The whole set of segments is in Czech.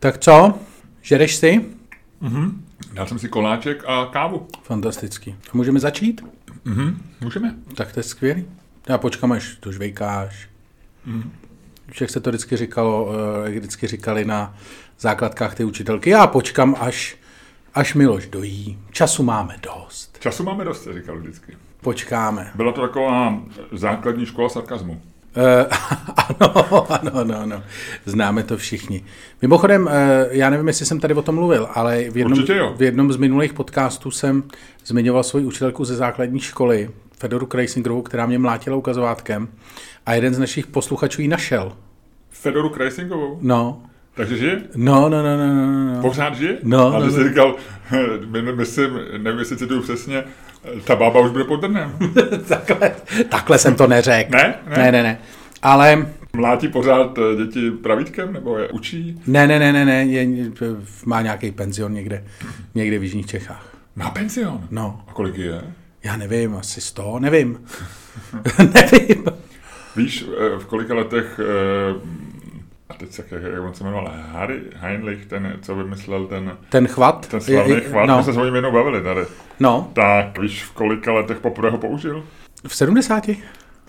Tak co? Žereš si? Mhm. Dal jsem si koláček a kávu. Fantastický. Můžeme začít? Mhm. Můžeme. Tak to je skvělý. Já počkám, až to žvejkáš. Mhm. Jak se to vždycky říkalo, eh, vždycky říkali na základkách ty učitelky, já počkám, až, až Miloš dojí. Času máme dost. Času máme dost, se říkal vždycky. Počkáme. Byla to taková základní škola sarkazmu. Eh, ano, ano, ano, ano. Známe to všichni. Mimochodem, eh, já nevím, jestli jsem tady o tom mluvil, ale v jednom, v jednom z minulých podcastů jsem zmiňoval svoji učitelku ze základní školy, Fedoru Krejsingerovou, která mě mlátila ukazovátkem a jeden z našich posluchačů ji našel. Fedoru Krajsingovou. No, Takže žije? no, no, no, no, no, no. Pořád žije? No, A no, ty jsi no. říkal, my- myslím, nevím, jestli cituju přesně, ta bába už bude pod drnem. takhle, takhle jsem to neřekl. Ne? Ne? ne, ne, ne. Ale Mlátí pořád eh, děti pravítkem, nebo je učí? ne, ne, ne, ne, ne je, má nějaký penzion někde, někde v Jižních Čechách. Má penzion. No, A kolik je? já nevím, asi 100, nevím. nevím. Víš, eh, v kolika letech, eh, a teď se, jak, jak on se jmenoval, Harry Heinrich, ten, co vymyslel ten, Ten chvat? ten slavný je- je- chvat, no, my jsme se o něm jednou bavili tady. no, Tak víš, v kolika letech poprvé ho použil? v 70.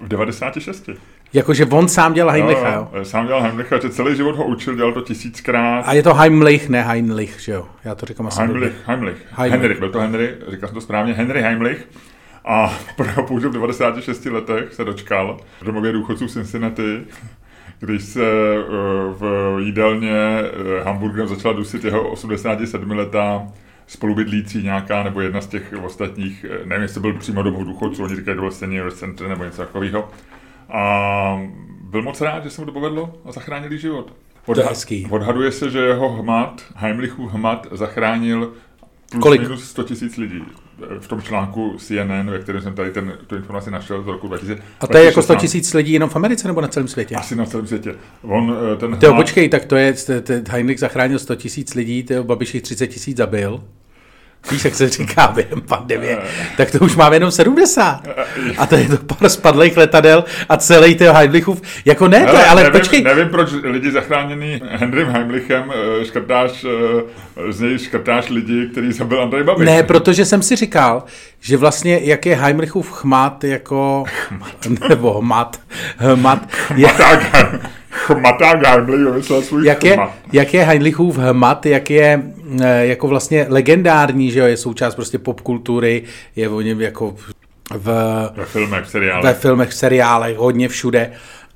V 96. Jakože on sám dělal Heinlicha, jo? jo. Sám dělal Heimlicha, že celý život ho učil, dělal to tisíckrát. A je to Heimlich, ne Heinlich, že jo? Já to říkám asi Heimlich, blbě. Heimlich. Heimlich. Henry, byl to Henry, říkal jsem to správně, Henry Heimlich. A poprvé ho použil v 96 letech, se dočkal v domově důchodců v Cincinnati, když se eh, v jídelně eh, hamburgerem začala dusit jeho 87-letá spolubydlící nějaká, nebo jedna z těch ostatních, eh, nevím, jestli byl přímo domov důchodců, oni říkají, byl senior center nebo něco takového. A byl moc rád, že se mu to povedlo a zachránil jí život. Hezký. Odhaduje se, že jeho hmat, Heimlichův hmat, zachránil plus Kolik? minus 100 tisíc lidí. V tom článku CNN, ve kterém jsem tady ten, tu informaci našel z roku 2000. A to je jako 100 tisíc lidí jenom v Americe nebo na celém světě? Asi na celém světě. On, eh, ten Tyjo, hmat- počkej, tak to je, Heinrich zachránil 100 tisíc lidí, tyjo, Babiš jich 30 tisíc zabil. Víš, jak se říká během pandemie, tak to už máme jenom 70. A to je to pár spadlých letadel a celý ten Heimlichův, jako ne, to je, ale nevím, počkej, nevím, proč lidi zachráněný Henrym Heimlichem eh, škrtáš, eh, z něj škrtáš lidi, který zabil Andrej Babiš. Ne, protože jsem si říkal, že vlastně jak je Heimlichův chmat jako, nebo hmat, hmat, je, Chmaták Heimlich vymyslel svůj jak, je, chmat. jak je Heinlichův hmat, jak je eh, jako vlastně legendární, že jo, je součást prostě popkultury, je o něm jako v, Ve filmech, v seriálech. ve filmech, v seriálech, hodně všude.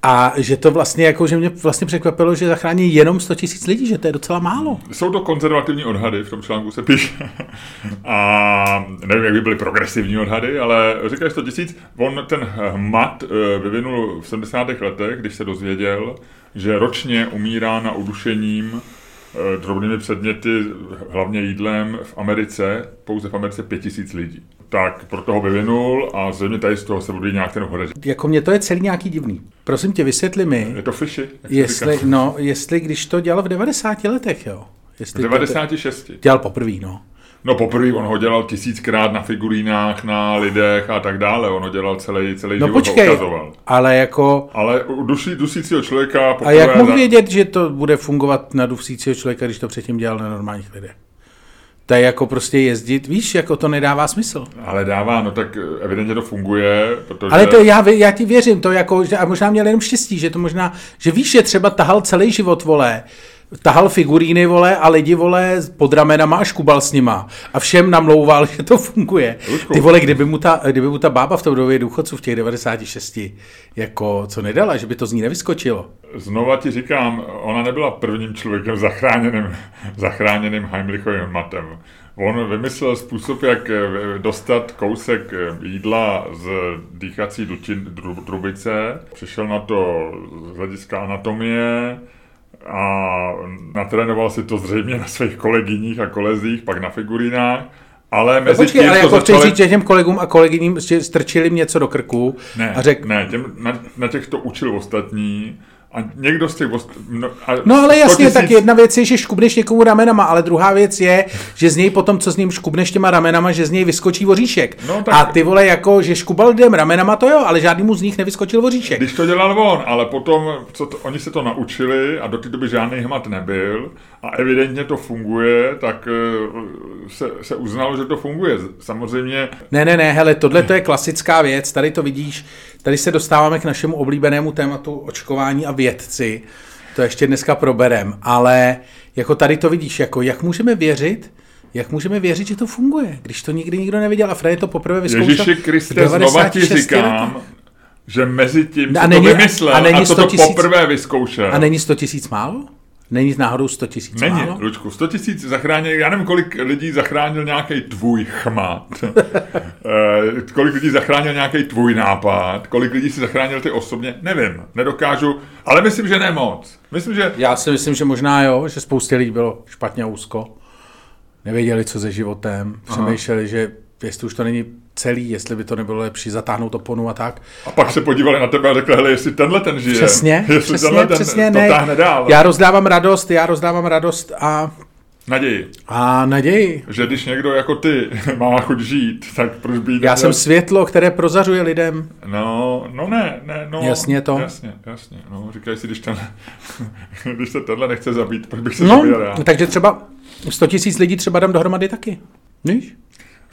A že to vlastně jako, že mě vlastně překvapilo, že zachrání jenom 100 tisíc lidí, že to je docela málo. Jsou to konzervativní odhady, v tom článku se píše. A nevím, jak by byly progresivní odhady, ale říkají 100 tisíc. On ten hmat eh, vyvinul v 70. letech, když se dozvěděl, že ročně umírá na udušením eh, drobnými předměty, hlavně jídlem v Americe, pouze v Americe 5000 lidí. Tak proto ho vyvinul a zřejmě tady z toho se bude nějak ten hodec. Jako mě to je celý nějaký divný. Prosím tě, vysvětli mi, Je to fishy? jestli, no, jestli když to dělal v 90 letech, jo. V Jestli to 96. dělal poprvé, no. No poprvé on ho dělal tisíckrát na figurínách, na lidech a tak dále. On ho dělal celý, celý No život počkej, ho ukazoval. ale jako... Ale u duší, dusícího člověka A poprvé... jak mohl za- vědět, že to bude fungovat na dusícího člověka, když to předtím dělal na normálních lidech? To je jako prostě jezdit, víš, jako to nedává smysl. Ale dává, no tak eh, evidentně to funguje, protože... Ale to já, já ti věřím, to jako, a možná měl jenom štěstí, že to možná, že víš, že třeba tahal celý život, vole, tahal figuríny, vole, a lidi, vole, pod ramenama a škubal s nima. A všem namlouval, že to funguje. Ty vole, kdyby mu ta, kdyby mu ta bába v tom době důchodců v těch 96, jako, co nedala, že by to z ní nevyskočilo. Znova ti říkám, ona nebyla prvním člověkem zachráněným, zachráněným Heimlichovým matem. On vymyslel způsob, jak eh, dostat kousek eh, jídla z dýchací dučin, dru, trubice. Přišel na to z hlediska anatomie a natrénoval si to zřejmě na svých kolegyních a kolezích, pak na figurínách. Ale No mezi počkej, tím ale to jako chci začali... říct, že těm kolegům a kolegyním strčili něco do krku Ne, a řekl, ne těm, na, na těch to učil ostatní a někdo z těch... ost- No, a No ale 100 jasně, tisíc- tak jedna věc je, že škubneš někomu ramenama, ale druhá věc je, že z něj potom, co s ním škubneš těma ramenama, že z něj vyskočí voříšek. No, tak- A ty vole, jako, že škubal lidem ramenama, to jo, ale žádnému z nich nevyskočil voříšek. Když to dělal on, ale potom co to, oni se to naučili a do té doby žádný hmat nebyl a evidentně to funguje, tak eh, se, se uznalo, že to funguje. Samozřejmě Ne, ne, ne, hele, tohle to je klasická věc, tady to vidíš, tady se dostáváme k našemu oblíbenému tématu očkování a vědci, to ještě dneska proberem, ale jako tady to vidíš, jako jak můžeme věřit, jak můžeme věřit, že to funguje, když to nikdy nikdo neviděl a Fred to poprvé vyzkoušel Ježíši Kriste, znova ti 96 říkám, letech. že mezi tím, A není- to vymyslel a a, není 100 to tisíc- poprvé vyzkoušel. A není 100 tisíc málo? Není náhodou 100 tisíc Není, málo? Lučku, 100 tisíc zachránil, já nevím, kolik lidí zachránil nějaký tvůj chmat, Eh, kolik lidí zachránil nějaký tvůj nápad, kolik lidí si zachránil ty osobně, nevím, nedokážu, ale myslím, že ne moc. Myslím, že Já si myslím, že možná jo, že spoustě lidí bylo špatně úzko. Nevěděli, co se životem. Přemýšleli, že jestli už to není celý, jestli by to nebylo lepší zatáhnout oponu a tak. a pak se podívali na tebe a řekli, hele, jestli tenhle ten žije, Přesně, jestli přesně, tenhle ten přesně, to ne. táhne dál. Já rozdávám radost, já rozdávám radost a, Naději, a naději. že když někdo jako ty má chuť žít, tak proč by jí Já jsem světlo, které prozařuje lidem. No, no ne, ne, no. Jasně to. Jasně, jasně. No, říkají si, když, ten, když se tenhle nechce zabít, proč bych se No, zabíjel já. takže třeba 100 tisíc lidí třeba dám dohromady taky. Víš?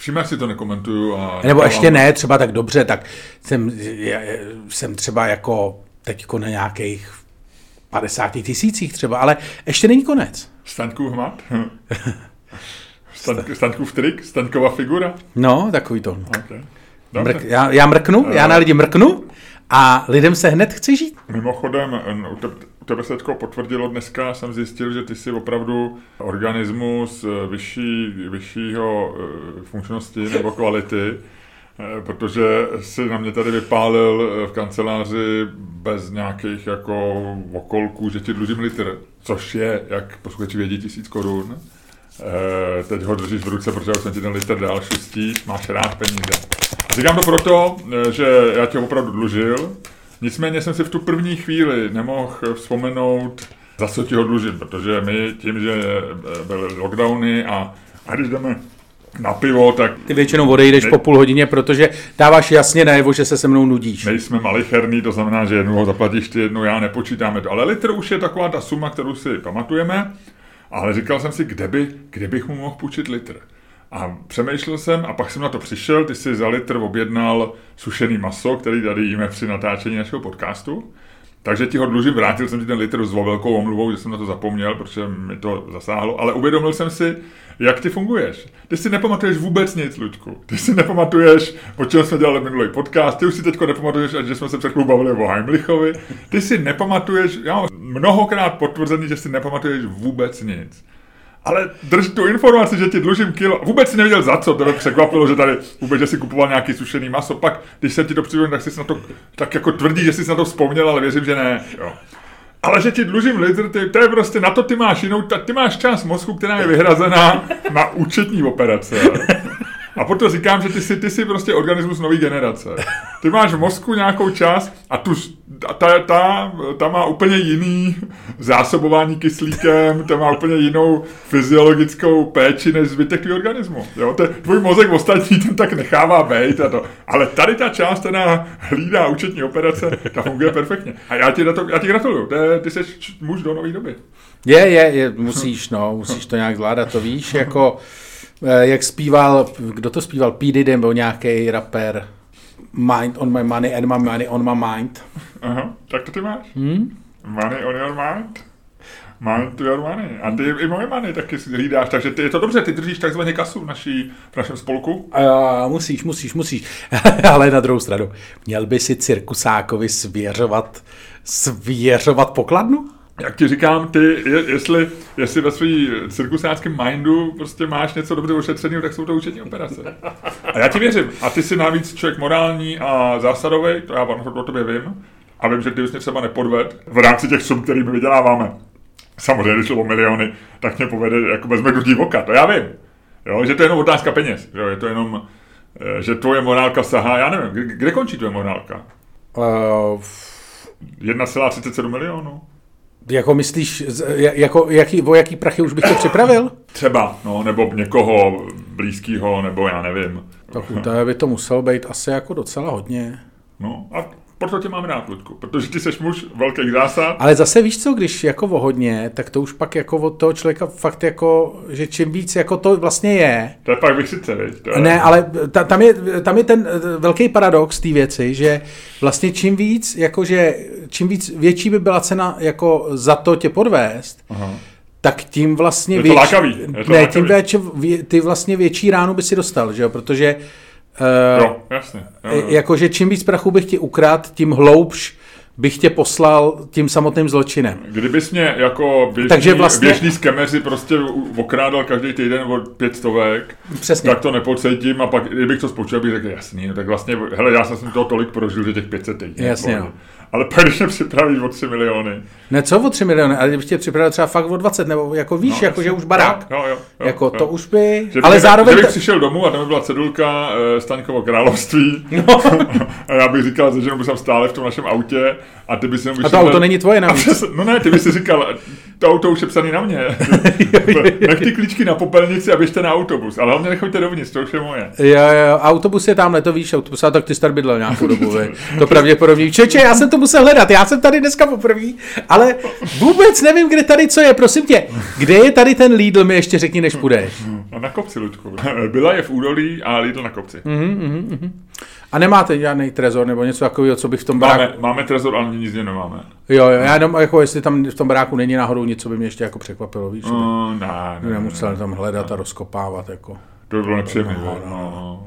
Vším, si to nekomentuju. A Nebo nechávám- ještě ne, třeba tak dobře, tak jsem, jsem třeba jako teďko na nějakých 50 tisících třeba, ale ještě není konec. Staňkův hmat? Staň, Staňkův trik? Staňková figura? No, takový to. Okay. Dobře. Mrk, já, já mrknu, já na lidi mrknu a lidem se hned chce žít. Mimochodem, tebe, se teďko potvrdilo dneska, jsem zjistil, že ty jsi opravdu organismus eh, vyšší, vyššího eh, funkčnosti nebo kvality, eh, protože si na mě tady vypálil v kanceláři bez nějakých jako okolků, že ti dlužím litr, což je, jak posluchači vědí, tisíc korun. Teď ho držíš v ruce, protože jsem ti ten litr dal, šustíš, máš rád peníze. A říkám to proto, že já tě opravdu dlužil, nicméně jsem si v tu první chvíli nemohl vzpomenout, za co ti ho dlužím, protože my tím, že eh, byly lockdowny a, a když jdeme na pivo, tak Ty většinou odejdeš Ne- po půl hodině, protože dáváš jasně najevo, že se se mnou nudíš. nejsme malicherní, to znamená, že jednou zaplatíš ty, jednou já, nepočítáme to. Ale litr už je taková ta suma, kterou si pamatujeme, ale říkal jsem si, kde, by, kde bych mu mohl půjčit litr. A přemýšlel jsem a pak jsem na to přišel, ty si za litr objednal sušený maso, který tady jíme při natáčení našeho podcastu. Takže ti ho dlužím, vrátil jsem ti ten litr s velkou omluvou, že jsem na to zapomněl, protože mi to zasáhlo, ale uvědomil jsem si, jak ty funguješ. Ty si nepamatuješ vůbec nic, Luďku. Ty si nepamatuješ, o čem jsme dělali minulý podcast, ty už si teď nepamatuješ, že jsme se před bavili o Heimlichovi. Ty si nepamatuješ, já mám mnohokrát potvrzený, že si nepamatuješ vůbec nic. Ale drž tu informaci, že ti dlužím kilo. Vůbec si nevěděl za co, to mě překvapilo, že tady vůbec, že si kupoval nějaký sušený maso. Pak, když jsem ti to přivedl, tak jsi na to tak jako tvrdí, že jsi na to vzpomněl, ale věřím, že ne. Jo. Ale že ti dlužím litr, ty, to je prostě, na to ty máš jinou, ty máš část mozku, která je vyhrazená na účetní operace. A proto říkám, že ty jsi, ty jsi prostě organismus nový generace. Ty máš v mozku nějakou část a tu, ta, ta, ta má úplně jiný zásobování kyslíkem, ta má úplně jinou fyziologickou péči než zbytek tvýho organismu. Jo? Te, tvůj mozek ostatní ten tak nechává být a to. Ale tady ta část, která hlídá účetní operace, ta funguje perfektně. A já ti, to, já ti gratuluju, ty jsi muž do nové doby. Je, je, je, musíš, no, musíš to nějak zvládat, to víš, jako, jak zpíval, kdo to zpíval, P. Diddy, byl nějaký rapper, Mind on my money and my money on my mind. Aha, tak to ty máš. Hmm? Money on your mind. Mind to your money. A ty i moje money taky si hlídáš, takže ty, je to dobře, ty držíš takzvaně kasu v, naší, v našem spolku. A musíš, musíš, musíš. Ale na druhou stranu, měl by si cirkusákovi svěřovat, svěřovat pokladnu? Jak ti říkám, ty, je, jestli, jestli ve svý cirkusáckém mindu prostě máš něco dobře ošetřeného, tak jsou to účetní operace. A já ti věřím. A ty jsi navíc člověk morální a zásadový, to já o tobě vím. A vím, že ty bys mě třeba nepodved v rámci těch sum, který my vyděláváme. Samozřejmě, když o miliony, tak mě povede jako bez medutí oka, to já vím. Jo, že to je jenom otázka peněz, jo, je to jenom, eh, že tvoje morálka sahá, já nevím, kde, kde končí tvoje morálka? Uh, 1,37 milionů. Jako myslíš, jako, jaký, o jaký prachy už bych to připravil? Třeba, no, nebo někoho blízkého, nebo já nevím. Tak to by to muselo být asi jako docela hodně. No, a proto tě máme rád, Ludku, protože ty seš muž velkých zásad. Ale zase víš co, když jako o hodně, tak to už pak jako od toho člověka fakt jako, že čím víc jako to vlastně je, To je pak viď? To je... Ne, ale ta, tam, je, tam je ten eh, velký paradox té věci, že vlastně čím víc, jakože, čím víc větší by byla cena jako za to tě podvést, Aha. tak tím vlastně Je to lákavý, je to ne, lákavý. tím větší, vě- ty vlastně větší ránu by si dostal, že jo, protože uh, Jo, jasně. Jo, jo. jakože čím víc prachu bych ti ukrát, tím hloubš bych tě poslal tím samotným zločinem. Kdybys mě jako běžný, Takže vlastně- běžný skemeři prostě okrádal každý týden o pět stovek, Přesně. tak to nepocítím a pak, kdybych to spočítal, bych řekl, jasný, no tak vlastně, hele, já jsem toho tolik prožil, že těch 500 týdnů. Jasně, no. Ale pak, když mě připraví o 3 miliony. Ne, co o 3 miliony, ale kdybych tě připravil třeba fakt o 20, nebo jako víš, No, jako že už barák. Jo, jo, jo, jako jo. to už by, Že ale bych, zároveň... Že bych ta- přišel domů a tam by byla cedulka e, Staňkovo království No. a já bych říkal, že jsem stále v tom našem autě a ty bys jenom A to auto není tvoje navíc. přes, no ne, ty bys si říkal, to auto už je psaný na mě. Nech ty klíčky na popelnici a běžte na autobus. Ale hlavně nechoďte dovnitř, to už je moje. Jo, jo, autobus je tamhle, to víš, autobus, a tak ty tady bydlel nějakou dobu, to pravděpodobně. Čeče, já jsem to musel hledat, já jsem tady dneska poprvé, ale vůbec nevím, kde tady co je, prosím tě, kde je tady ten Lidl, mi ještě řekni, než půjdeš. A na kopci, Luďku. Byla je v údolí a Lidl na kopci. A nemáte žádný trezor nebo něco takového, co by v tom baráku... Máme, máme trezor, ale nic nemáme. Jo, jo, já jenom, jako jestli tam v tom baráku není náhodou něco, by mě ještě jako překvapilo, víš, Uh, ne, ne, ne, nemusel tam hledat a rozkopávat, jako. to by bylo nepříjemné. No, No, no, no, no.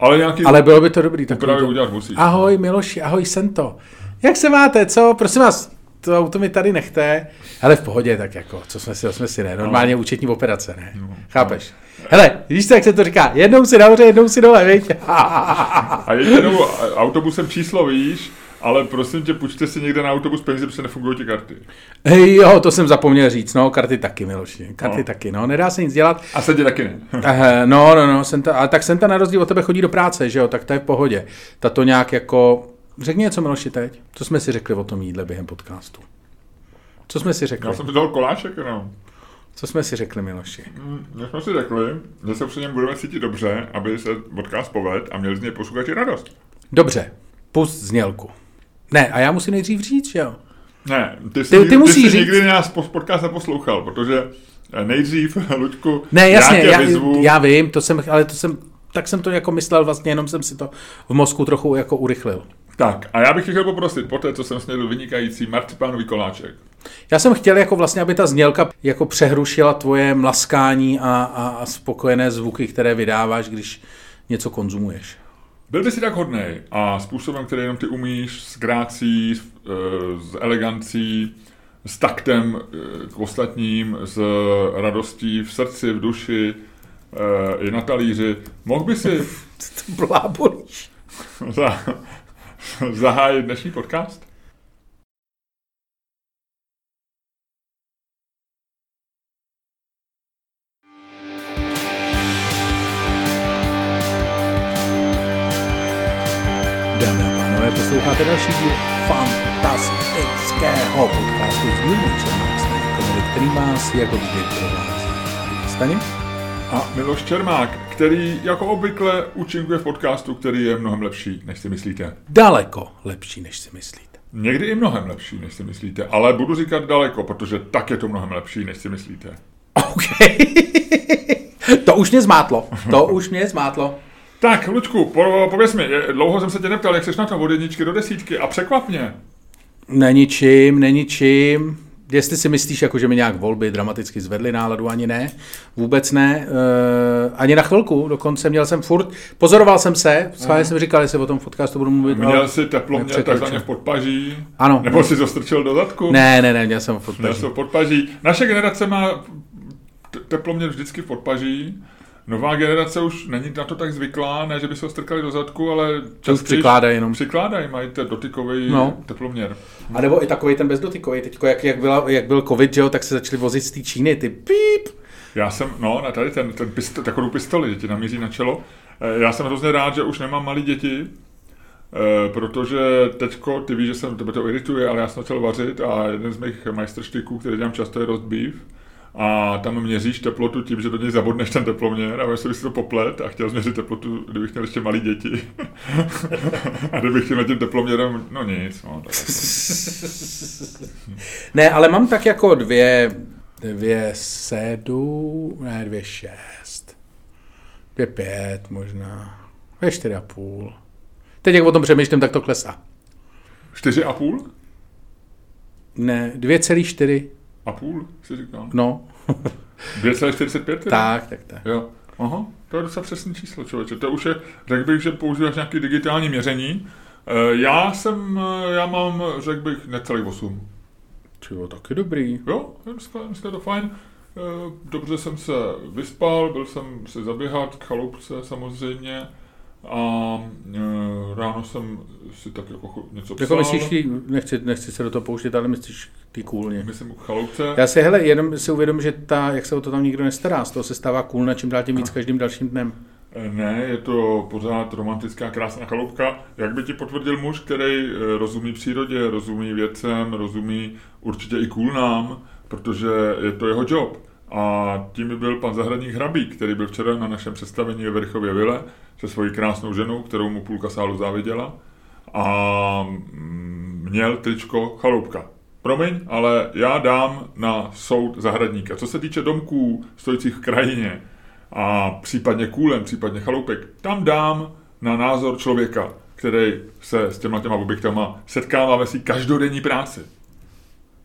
Ale nějaký Ale bylo by to dobrý. Tak udělat musíš. Ahoj Miloši, ahoj Sento. Jak se máte, co? Prosím vás, to auto mi tady nechte. Ale v pohodě, tak jako, co jsme si, jsme si ne, normálně účetní operace, ne? Chápeš? Hele, víš co, jak se to říká? Jednou si nahoře, jednou si dole, viď? A jednou autobusem číslo víš, ale prosím tě, půjčte si někde na autobus peníze, protože nefungují ti karty. Hej, jo, to jsem zapomněl říct, no, karty taky, Miloši, karty No. taky, no, nedá se nic dělat. A se ti taky ne. Eh, No, no, no, Senta, ale tak Senta na rozdíl od tebe chodí do práce, že jo, tak to je v pohodě. Ta to nějak jako, řekni něco Miloši teď, co jsme si řekli o tom jídle během podcastu? Co jsme si řekli? Já jsem dal koláček jenom. Co jsme si řekli, Miloši? Hm, My jsme si řekli, že se při něm budeme cítit dobře, aby se podcast poved a měli z něj posluchači radost. Dobře, pust znělku. Ne, a já musím nejdřív říct, že jo? Ne, ty jsi, Ty- ty ty, musíš jsi říct. nikdy nás po- podcast neposlouchal, protože eh, nejdřív, Luďku, Ne, jasně, já tě já, vyzvu, já vím, to jsem, ale to jsem, tak jsem to jako myslel vlastně, jenom jsem si to v mozku trochu jako urychlil. Tak, a já bych tě chtěl poprosit, po té, co jsem snědl vynikající marcipánový koláček, Já jsem chtěl jako vlastně, aby ta znělka jako přehrušila tvoje mlaskání a, a, a spokojené zvuky, které vydáváš, když něco konzumuješ. Byl by si tak hodnej a způsobem, který jenom ty umíš, s grácí, s, eh, s elegancí, s taktem eh, k ostatním, s radostí v srdci, v duši, eh, i na talíři, mohl by si Blábolíš. za, zahájit dnešní podcast? Posloucháte další díl fantastického podcastu z dílny Staněk Komedy, který vás jako vždy provází. Staně? A Miloš Čermák, který jako obvykle účinkuje v podcastu, který je mnohem lepší, než si myslíte. Daleko lepší, než si myslíte. Někdy i mnohem lepší, než si myslíte, ale budu říkat daleko, protože tak je to mnohem lepší, než si myslíte. OK. to už mě zmátlo. To už mě zmátlo. Tak, Lučku, po, pověz mi, dlouho jsem se tě neptal, jak jsi na tom od jedničky do desítky a překvap mě. Není čím, není čím. Jestli si myslíš, jako, že mi nějak volby dramaticky zvedly náladu, ani ne. Vůbec ne. E, ani na chvilku. Dokonce měl jsem furt, pozoroval jsem se, schválně jsem říkal, jestli o tom podcastu budu mluvit. Měl ale- jsi teploměr nepřekročil. takzvaně v podpaží? Ano. Nebo jsi to strčil do zadku? Ne, ne, ne, měl jsem furt. Měl jsi to v podpaží. Naše generace má t- teploměr vždycky v podpaží. Nová generace už není na to tak zvyklá, ne, že by se ho strkali do zadku, ale už přikládají jenom. Přikládají, mají ten dotykový No. teploměr. A nebo i takový ten bezdotykový. Teď, jak, jak, byla, jak byl covid, že jo, tak se začali vozit z té Číny, ty píp. Já jsem, no, na tady ten, ten pisto, takovou pistoli, že ti namíří na čelo. Eh, Já jsem hrozně rád, že už nemám malé děti, E, protože teďko, ty víš, že jsem, tebe to irituje, ale já jsem začal vařit a jeden z mých majstrštiků, který dělám často, je roast beef a tam měříš teplotu tím, že do něj zabodneš ten teploměr a jestli si to poplet a chtěl změřit teplotu, kdybych měl ještě malý děti. a kdybych chtěl tím teploměrem, no nic. No, tak ne, ale mám tak jako dvě, dvě sedm, ne, dvě šest, dvě pět možná, dvě čtyři a půl. Teď jak o tom přemýšlím, tak to klesá. Čtyři a půl? Ne, dvě celý čtyři. A půl, si říkal? No. 2,45? Tak, tak, tak. Jo. Aha, to je docela přesné číslo, člověče. To už je, řekl bych, že používáš nějaké digitální měření. Eh, já jsem, eh, já mám, řekl bych, necelý 8. Čivo, taky dobrý. Jo, myslím, myslím, to fajn. Eh, dobře jsem se vyspal, byl jsem si zaběhat k chaloupce samozřejmě a e, ráno jsem si tak jako něco psal. Jako myslíš, nechci, nechci se do toho pouštět, ale myslíš ty kůlně. Myslím chaloupce. Já si, hele, jenom si uvědom, že ta, jak se o to tam nikdo nestará, z toho se stává kůlna čím dál tím víc každým dalším dnem. E, ne, je to pořád romantická, krásná chaloupka. Jak by ti potvrdil muž, který e, rozumí přírodě, rozumí věcem, rozumí určitě i kůlnám, protože je to jeho job. A tím byl pan zahradník Hrabík, který byl včera na našem představení ve Verchově Vile se svojí krásnou ženou, kterou mu půlka sálu záviděla. A mm, měl tričko chaloupka. Promiň, ale já dám na soud zahradníka. Co se týče domků stojících v krajině a případně kůlem, případně chaloupek, tam dám na názor člověka, který se s těma těma objektama setkává ve své každodenní práci.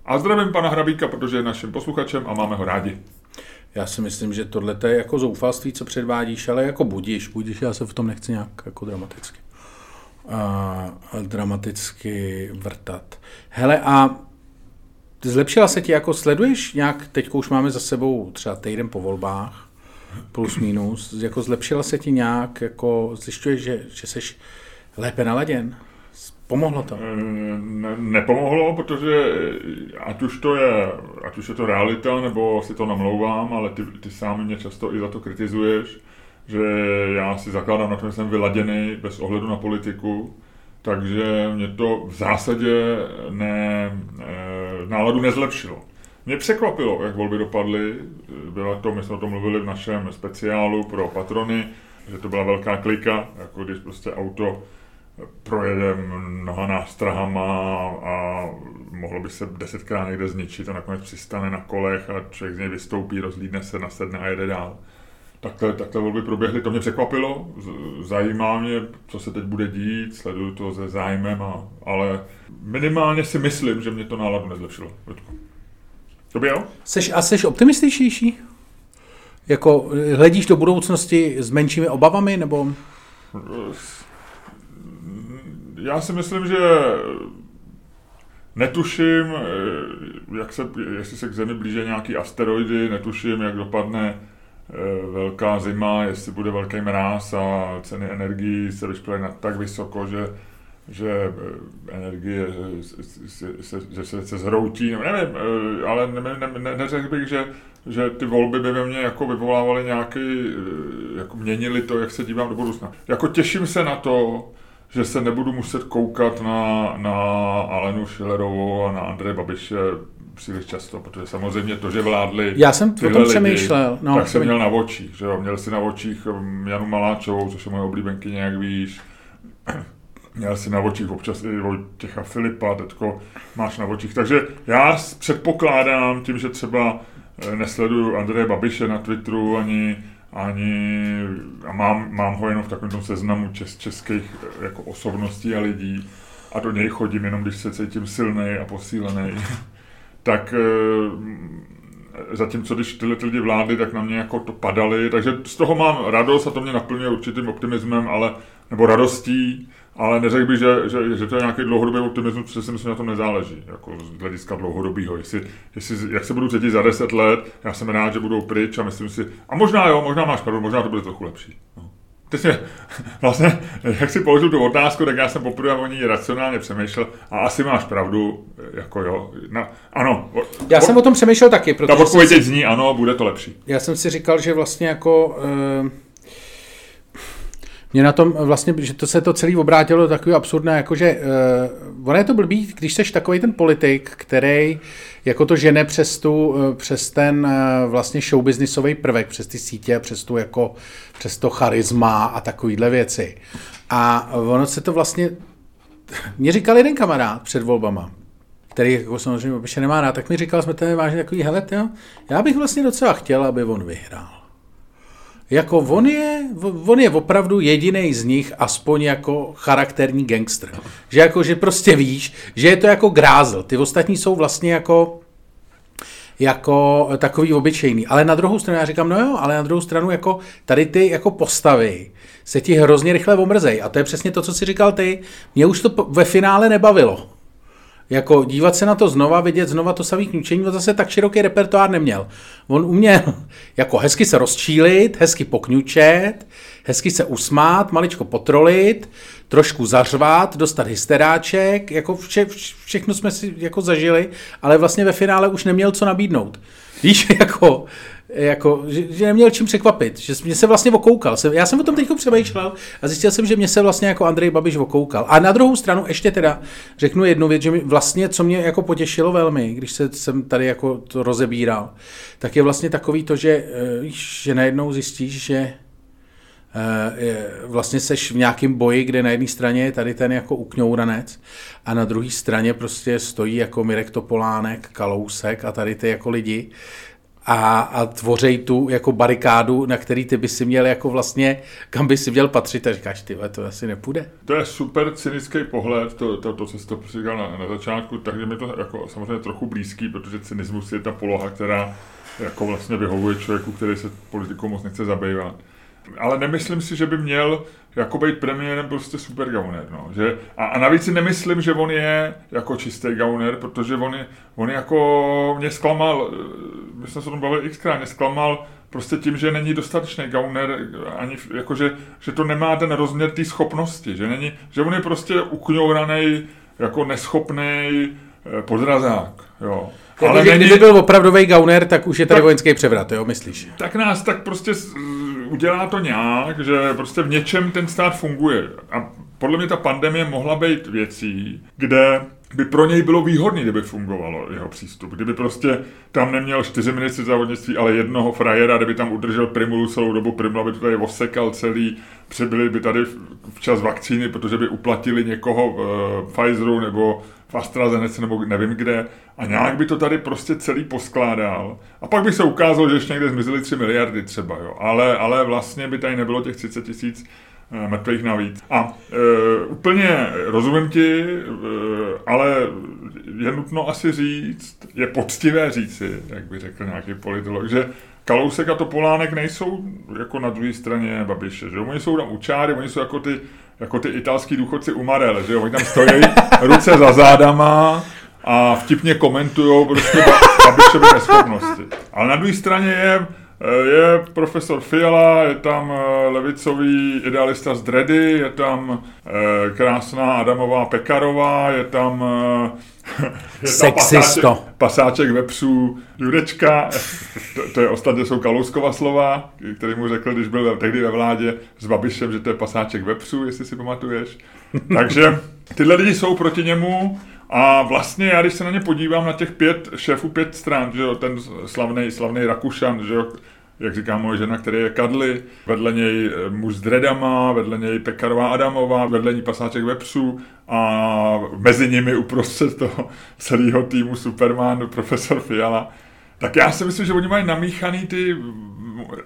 A zdravím pana Hrabíka, protože je naším posluchačem a máme ho rádi. Já si myslím, že tohle je jako zoufalství, co předvádíš, ale jako budíš, budíš, já se v tom nechci nějak jako dramaticky a, dramaticky vrtat. Hele, a zlepšila se ti, jako sleduješ nějak, teď už máme za sebou třeba týden po volbách, plus minus, jako zlepšila se ti nějak, jako zjišťuješ, že, že jsi lépe naladěn? Pomohlo to? Eh, ne, nepomohlo, protože ať už to je, ať už je to realita, nebo si to namlouvám, ale ty, ty sám mě často i za to kritizuješ, že já si zakládám na tom, že jsem vyladěný bez ohledu na politiku, takže mě to v zásadě ne, eh, náladu nezlepšilo. Mě překvapilo, jak volby dopadly. Byla to, my jsme o tom mluvili v našem speciálu pro patrony, že to byla velká klika, jako když prostě auto projede mnoha nástrahama a mohlo by se desetkrát někde zničit a nakonec přistane na kolech a člověk z něj vystoupí, rozlídne se, nasedne a jede dál. Takhle, takhle volby proběhly, to mě překvapilo, zajímá mě, co se teď bude dít, sleduju to se zájmem, a, ale minimálně si myslím, že mě to náladu nezlepšilo. by jo? Seš, a jsi optimističtější? Jako hledíš do budoucnosti s menšími obavami, nebo? Já si myslím, že netuším, eh, jak se, jestli se k Zemi blíže nějaký asteroidy, netuším, jak dopadne eh, velká zima, jestli bude velký mráz a ceny energií se vyšplí na tak vysoko, že, že eh, energie se, se, se, se zhroutí, nevím, ale ne, ne, ne, neřekl bych, že, že ty volby by ve mně jako vyvolávaly nějaký, jako měnili to, jak se dívám do budoucna. Jako těším se na to, že se nebudu muset koukat na, na Alenu Schillerovou a na Andreje Babiše příliš často, protože samozřejmě to, že vládli Já jsem o tom přemýšlel. No, tak jsem měl na očích, že jo? Měl si na očích um, Janu Maláčovou, což je moje oblíbenkyně, jak víš. Měl si na očích občas i Vojtěcha Filipa, teďko máš na očích. Takže já předpokládám tím, že třeba eh, nesleduju Andreje Babiše na Twitteru ani ani, a mám, mám ho jenom v takovém tom seznamu čes, českých jako osobností a lidí. A do něj chodím jenom, když se cítím silný a posílený, tak e, zatímco když tyhle lidi vlády, tak na mě jako to padaly, takže z toho mám radost a to mě naplňuje určitým optimismem, ale, nebo radostí, ale neřekl bych, že, že, že to je nějaký dlouhodobý optimismus, protože si myslím, že na tom nezáleží, jako z hlediska dlouhodobého. Jestli, jestli, jak se budou cítit za deset let, já jsem rád, že budou pryč a myslím si, a možná jo, možná máš pravdu, možná to bude trochu lepší. No. Teď mě, vlastně, jak si položil tu otázku, tak já jsem poprvé o ní racionálně přemýšlel a asi máš pravdu, jako jo. Na, ano. Já o, jsem o tom přemýšlel taky, protože... Ta odpověď si, zní, ano, bude to lepší. Já jsem si říkal, že vlastně jako... Uh, mě na tom vlastně, že to se to celý obrátilo do takového absurdné, jakože uh, ono je to blbý, když seš takový ten politik, který jako to žene přes, tu, uh, přes ten uh, vlastně showbiznisový prvek, přes ty sítě, přes, tu jako, přes to charisma a takovýhle věci. A ono se to vlastně, mě říkal jeden kamarád před volbama, který jako samozřejmě nemá rád, tak mi říkal, jsme ten vážně takový, hele, jo, já bych vlastně docela chtěl, aby on vyhrál. Jako on je, on je opravdu jediný z nich, aspoň jako charakterní gangster. Že jako, že prostě víš, že je to jako grázl. Ty ostatní jsou vlastně jako jako takový obyčejný. Ale na druhou stranu já říkám, no jo, ale na druhou stranu jako tady ty jako postavy se ti hrozně rychle omrzej. A to je přesně to, co si říkal ty. Mě už to ve finále nebavilo. Jako dívat se na to znova, vidět znova to samý kňučení, on zase tak široký repertoár neměl. On uměl jako hezky se rozčílit, hezky pokňučet, hezky se usmát, maličko potrolit, trošku zařvat, dostat hysteráček, jako vše, všechno jsme si jako zažili, ale vlastně ve finále už neměl co nabídnout. Víš, jako jako, že, že neměl čím překvapit, že mě se vlastně okoukal. Já jsem o tom teď přemýšlel a zjistil jsem, že mě se vlastně jako Andrej Babiš okoukal. A na druhou stranu ještě teda řeknu jednu věc, že mi vlastně, co mě jako potěšilo velmi, když se, jsem tady jako to rozebíral, tak je vlastně takový to, že, eh, že najednou zjistíš, že eh, vlastně seš v nějakém boji, kde na jedné straně je tady ten jako ukňouranec a na druhé straně prostě stojí jako Mirek Topolánek, Kalousek a tady ty jako lidi, a, a tvořej tu jako barikádu, na který ty by si měl jako vlastně, kam by si měl patřit a říkáš, ty to asi nepůjde. To je super cynický pohled, to, to, to co jsi to říkal na, na začátku, takže mi to jako samozřejmě trochu blízký, protože cynismus je ta poloha, která jako vlastně vyhovuje člověku, který se politikou moc nechce zabývat ale nemyslím si, že by měl jako být premiérem prostě super gauner. No. Že, a, a navíc si nemyslím, že on je jako čistý gauner, protože on, je, on jako mě zklamal, my jsme se o tom bavili xkrát, mě zklamal prostě tím, že není dostatečný gauner, ani jako, že, že to nemá ten rozměr té schopnosti, že, není, že on je prostě ukňouraný, jako neschopný eh, podrazák. Jo. Ale není... kdyby byl opravdový gauner, tak už je tady tak, vojenský převrat, jo, myslíš? Tak nás tak prostě udělá to nějak, že prostě v něčem ten stát funguje. A podle mě ta pandemie mohla být věcí, kde by pro něj bylo výhodný, kdyby fungovalo jeho přístup. Kdyby prostě tam neměl čtyři ministry závodnictví, ale jednoho frajera, kdyby tam udržel Primulu celou dobu, Primula by to tady osekal celý, přibyli by tady včas vakcíny, protože by uplatili někoho v uh, Pfizeru nebo v AstraZeneca nebo nevím kde a nějak by to tady prostě celý poskládal. A pak by se ukázalo, že ještě někde zmizely 3 miliardy třeba, jo. Ale, ale vlastně by tady nebylo těch 30 tisíc e, mrtvých navíc. A e, úplně rozumím ti, e, ale je nutno asi říct, je poctivé říci, jak by řekl nějaký politolog, že Kalousek a Topolánek nejsou jako na druhé straně Babiše, že Oni jsou tam učáry, oni jsou jako ty, jako ty italský důchodci u Marele, že jo? Oni tam stojí ruce za zádama a vtipně komentují prostě Babišovy neschopnosti. Ale na druhé straně je je profesor Fiala, je tam eh, levicový idealista z Dredy, je tam eh, krásná Adamová Pekarová, je tam je Sexisto. Pasáček, pasáček vepřů Jurečka, to, to je ostatně jsou Kalouskova slova, který mu řekl, když byl tehdy ve vládě s Babišem, že to je pasáček vepřů, jestli si pamatuješ. Takže tyhle lidi jsou proti němu a vlastně já, když se na ně podívám, na těch pět šéfů pět stran, že jo, ten slavný, slavný Rakušan, že jo, jak říká moje žena, který je Kadly, vedle něj eh, muž s dredama, vedle něj Pekarová Adamová, vedle ní pasáček vepřů a mezi nimi uprostřed toho celého týmu Superman profesor Fiala. Tak já si myslím, že oni mají namíchaný ty...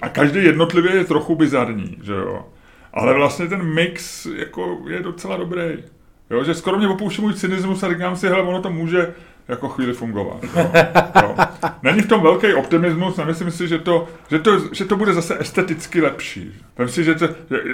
A každý jednotlivě je trochu bizarní, že jo. Ale vlastně ten mix jako je docela dobrý. Jo, že skoro mě opouští můj cynismus a říkám si, hele, ono to může jako chvíli fungovat. Jo. Jo. Není v tom velký optimismus, nemyslím si, že to, že to, že to bude zase esteticky lepší. Myslím si, že to,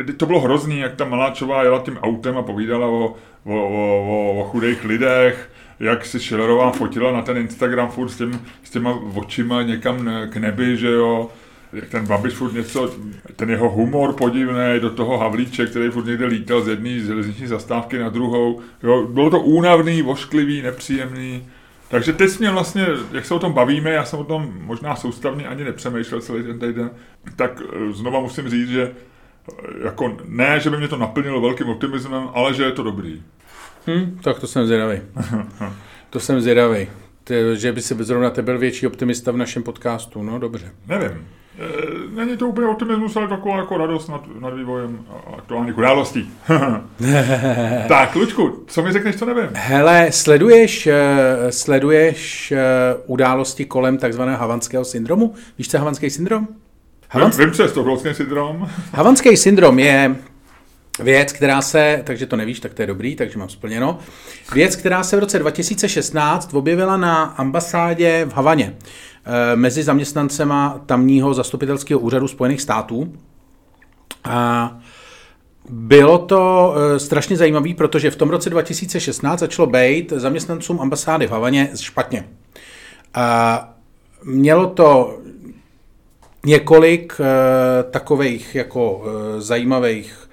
že to bylo hrozný, jak ta Maláčová jela tím autem a povídala o, o, o, o chudých lidech, jak si Schillerová fotila na ten Instagram furt s, těm, s těma očima někam k nebi, že jo jak ten Babiš furt něco, ten jeho humor podivný, do toho Havlíček, který furt někde lítal z jedné železniční zastávky na druhou. Jo, bylo to únavný, vošklivý, nepříjemný. Takže teď mě vlastně, jak se o tom bavíme, já jsem o tom možná soustavně ani nepřemýšlel celý ten týden, tak eh, znova musím říct, že jako ne, že by mě to naplnilo velkým optimismem, ale že je to dobrý. Hm, tak to jsem zvědavý. to jsem zvědavý. Že by si zrovna ty byl větší optimista v našem podcastu, no dobře. Nevím. E, není to úplně optimismus, ale taková jako radost nad, nad vývojem aktuálních událostí. tak, Lučku, co mi řekneš, co nevím? Hele, sleduješ, eh, sleduješ eh, události kolem takzvaného havanského syndromu? Víš, co je havanský syndrom? Havans... Vím, co je stokholmský syndrom. Havanský syndrom je věc, která se, takže to nevíš, tak to je dobrý, takže mám splněno. Věc, která se v roce 2016 objevila na ambasádě v Havaně eh, mezi zaměstnancema tamního zastupitelského úřadu Spojených států. A bylo to eh, strašně zajímavé, protože v tom roce 2016 začalo být zaměstnancům ambasády v Havaně špatně. A mělo to několik uh, takových jako zajímavých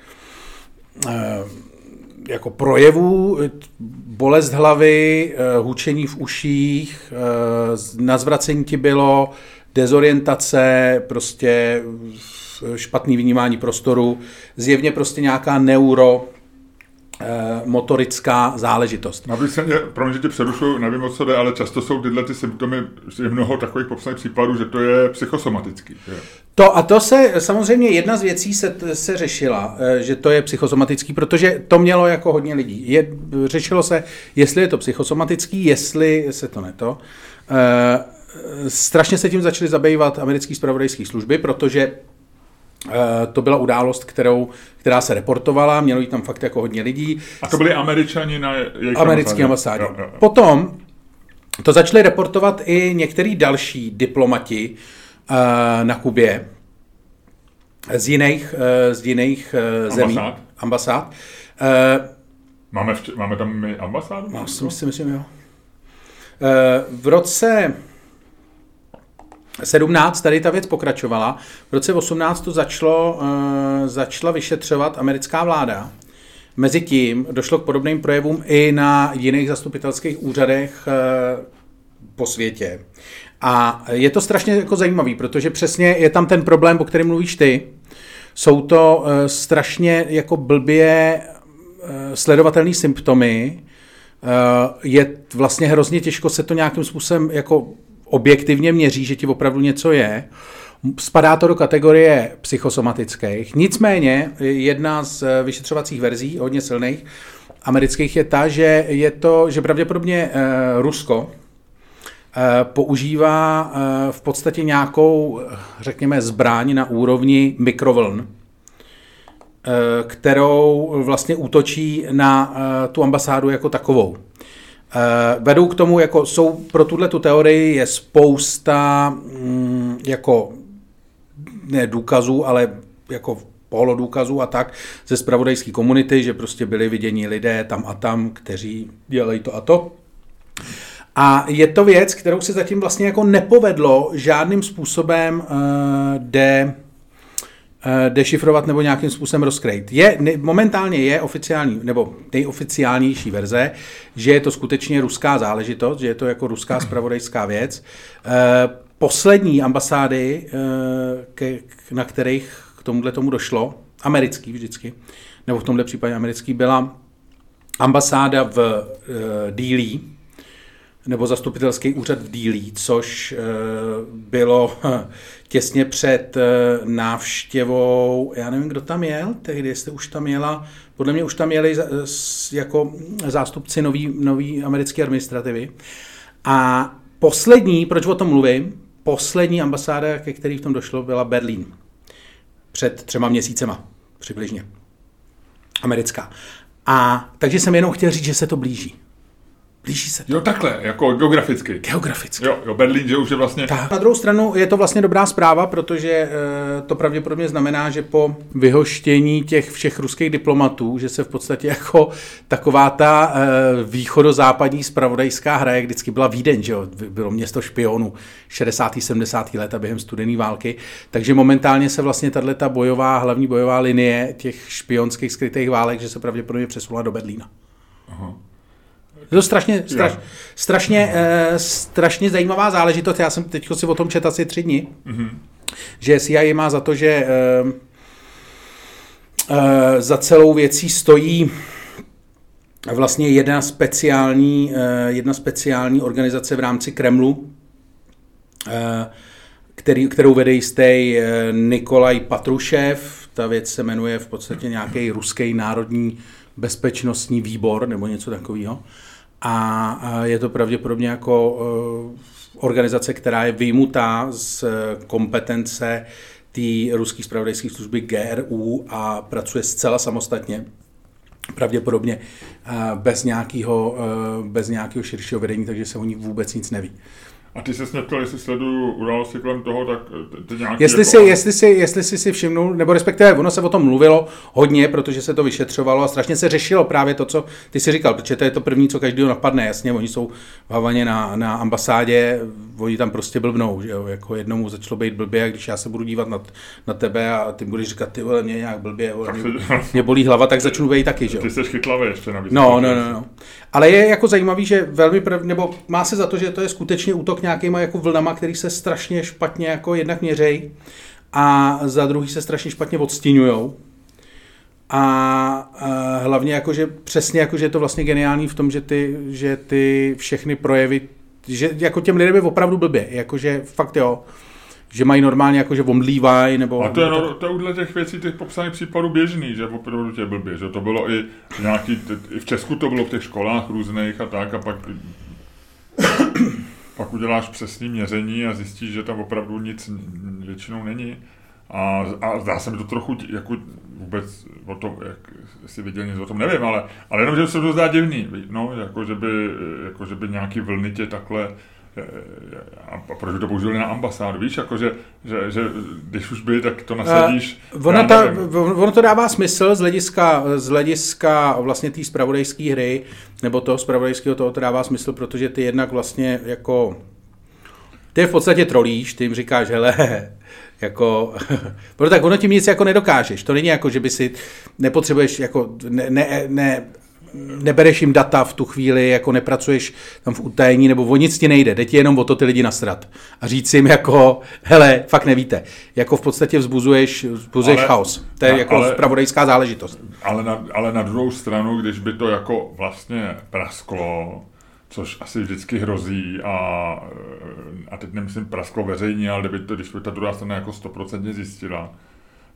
jako projevů, bolest hlavy, uh, hučení v uších, uh, na zvracení ti bylo, dezorientace, prostě špatný vnímání prostoru, zjevně prostě nějaká neuro, Eh, motorická záležitost. Aby se mě, promiň, že tě přerušu, nevím o co jde, ale často jsou tyhle ty symptomy, je mnoho takových popsaných případů, že to je psychosomatický. Je. To a to se, samozřejmě jedna z věcí se, se řešila, eh, že to je psychosomatický, protože to mělo jako hodně lidí. Je, řešilo se, jestli je to psychosomatický, jestli se to neto. E, strašně se tím začaly zabývat americké spravodajské služby, protože Eh, to byla událost, kterou, která se reportovala, mělo jí tam fakt jako hodně lidí. A to byli američani na jejich Americký ambasádě. Jo, jo, jo. Potom to začali reportovat i některý další diplomati na Kubě z jiných, uh, z jiných uh, zemí. Ambasád. Ambasád. Máme, v, máme tam my ambasádu? No, si myslím, myslím, jo. V roce 17 tady ta věc pokračovala. V roce 18 to začalo, začala vyšetřovat americká vláda. Mezitím došlo k podobným projevům i na jiných zastupitelských úřadech po světě. A je to strašně jako zajímavý, protože přesně je tam ten problém, o kterém mluvíš ty. Jsou to uh, strašně jako blbě uh, sledovatelné symptomy. Uh, je vlastně hrozně těžko se to nějakým způsobem jako objektivně měří, že ti opravdu něco je. Spadá to do kategorie psychosomatických. Nicméně jedna z vyšetřovacích verzí, hodně silných, amerických je ta, že je to, že pravděpodobně Rusko používá uh, v podstatě nějakou, řekněme, zbraň na úrovni mikrovln, kterou vlastně útočí na tu ambasádu jako takovou. Eh, vedou k tomu, jako jsou pro tuhle tu teorii je spousta mm, jako ne důkazů, ale jako důkazů a tak ze spravodajské komunity, že prostě byli viděni lidé tam a tam, kteří dělají to a to. A je to věc, kterou se zatím vlastně jako nepovedlo žádným způsobem uh, de Eh, dešifrovat nebo nějakým způsobem rozkrejt. Je, momentálně je oficiální, nebo nejoficiálnější verze, že je to skutečně ruská záležitost, že je to jako ruská spravodajská věc. Eh, poslední ambasády, na kterých k tomuhle tomu došlo, americký vždycky, nebo v tomhle případě americký, byla ambasáda v Dílí, nebo zastupitelský úřad v Dílí, což bylo těsně před eh, návštěvou, já nevím, kdo tam jel, tehdy, jestli už tam jela, podle mě už tam jeli jako zástupci nový, nový americké administrativy. A poslední, proč o tom mluvím, poslední ambasáda, ke který v tom došlo, byla Berlín. Před třema měsícema, přibližně. Americká. A takže jsem jenom chtěl říct, že se to blíží. Blíží se to. Jo, takhle, jako geograficky. Geograficky. Jo, jo Berlín, že už je vlastně... Tak. Na druhou stranu je to vlastně dobrá zpráva, protože e, to pravděpodobně znamená, že po vyhoštění těch všech ruských diplomatů, že se v podstatě jako taková ta e, východozápadní spravodajská hra, jak vždycky byla Vídeň, že jo, bylo město špionů 60. 70. let a během studené války, takže momentálně se vlastně tahle ta bojová, hlavní bojová linie těch špionských skrytých válek, že se pravděpodobně přesunula do Berlína. Aha. Je to strašně, straš, strašně, uh, strašně zajímavá záležitost. Já jsem teď si o tom četl asi tři dny, mm-hmm. že CIA má za to, že uh, eh, za celou věcí stojí vlastně jedna speciální, eh, jedna speciální organizace v rámci Kremlu, eh, který, kterou vede jistý Nikolaj Patrušev. Ta věc se jmenuje v podstatě nějaký ruský národní bezpečnostní výbor nebo něco takového. A je to pravděpodobně jako organizace, která je vyjmutá z kompetence té ruské spravodajské služby GRU a pracuje zcela samostatně pravděpodobně bez nějakého, bez nějakého širšího vedení, takže se o ní vůbec nic neví. A ty se neptal, jestli sleduju události kolem toho, tak ty nějaký... Jestli, jako... si, jestli, si, jestli si si všimnul, nebo respektive ono se o tom mluvilo hodně, protože se to vyšetřovalo a strašně se řešilo právě to, co ty si říkal, protože to je to první, co každého napadne, jasně, oni jsou v Havaně na, na ambasádě, oni tam prostě blbnou, že jo, jako jednomu začalo být blbě a když já se budu dívat na, na tebe a ty budeš říkat, ty vole, mě nějak blbě, vole, mě, mě, bolí hlava, tak začnu být taky, že jo. Ty jsi chytlavý ještě navíc. No, no, no, no. Ale je jako zajímavý, že velmi, prv, nebo má se za to, že to je skutečně útok nějakýma jako vlnama, který se strašně špatně jako jednak měřej a za druhý se strašně špatně odstíňujou. A, a hlavně jako, že přesně jako, že je to vlastně geniální v tom, že ty, že ty všechny projevy, že jako těm lidem je opravdu blbě, jakože fakt jo, že mají normálně jako, že omdlívají, nebo... A to je, no, to je těch věcí, těch popsaných případů běžný, že opravdu tě blbě, že to bylo i nějaký, i v Česku to bylo v těch školách různých a tak a pak pak uděláš přesné měření a zjistíš, že tam opravdu nic většinou není. A, a zdá se mi to trochu jako vůbec o tom, jak si viděl něco o tom, nevím, ale, ale jenom, že se to zdá divný, no, jako, že by, jako, že by nějaký vlny tě takhle a proč to použili na ambasádu, víš, jako že, že, že když už byli, tak to nasadíš. Uh, ono, ta, ono to dává smysl z hlediska, z hlediska vlastně té spravodajské hry, nebo toho spravodajského toho to dává smysl, protože ty jednak vlastně jako ty v podstatě trolíš, ty jim říkáš, hele, jako, proto tak ono tím nic jako nedokážeš. To není jako, že by si nepotřebuješ, jako ne, ne, ne nebereš jim data v tu chvíli, jako nepracuješ tam v utajení, nebo o nic ti nejde, jde ti jenom o to ty lidi nasrat. A říct jim jako, hele, fakt nevíte. Jako v podstatě vzbuzuješ, vzbuzuješ ale, chaos. To je na, jako ale, spravodajská záležitost. Ale na, ale na druhou stranu, když by to jako vlastně prasklo, což asi vždycky hrozí a, a teď nemyslím prasklo veřejně, ale kdyby to, když by ta druhá strana jako stoprocentně zjistila,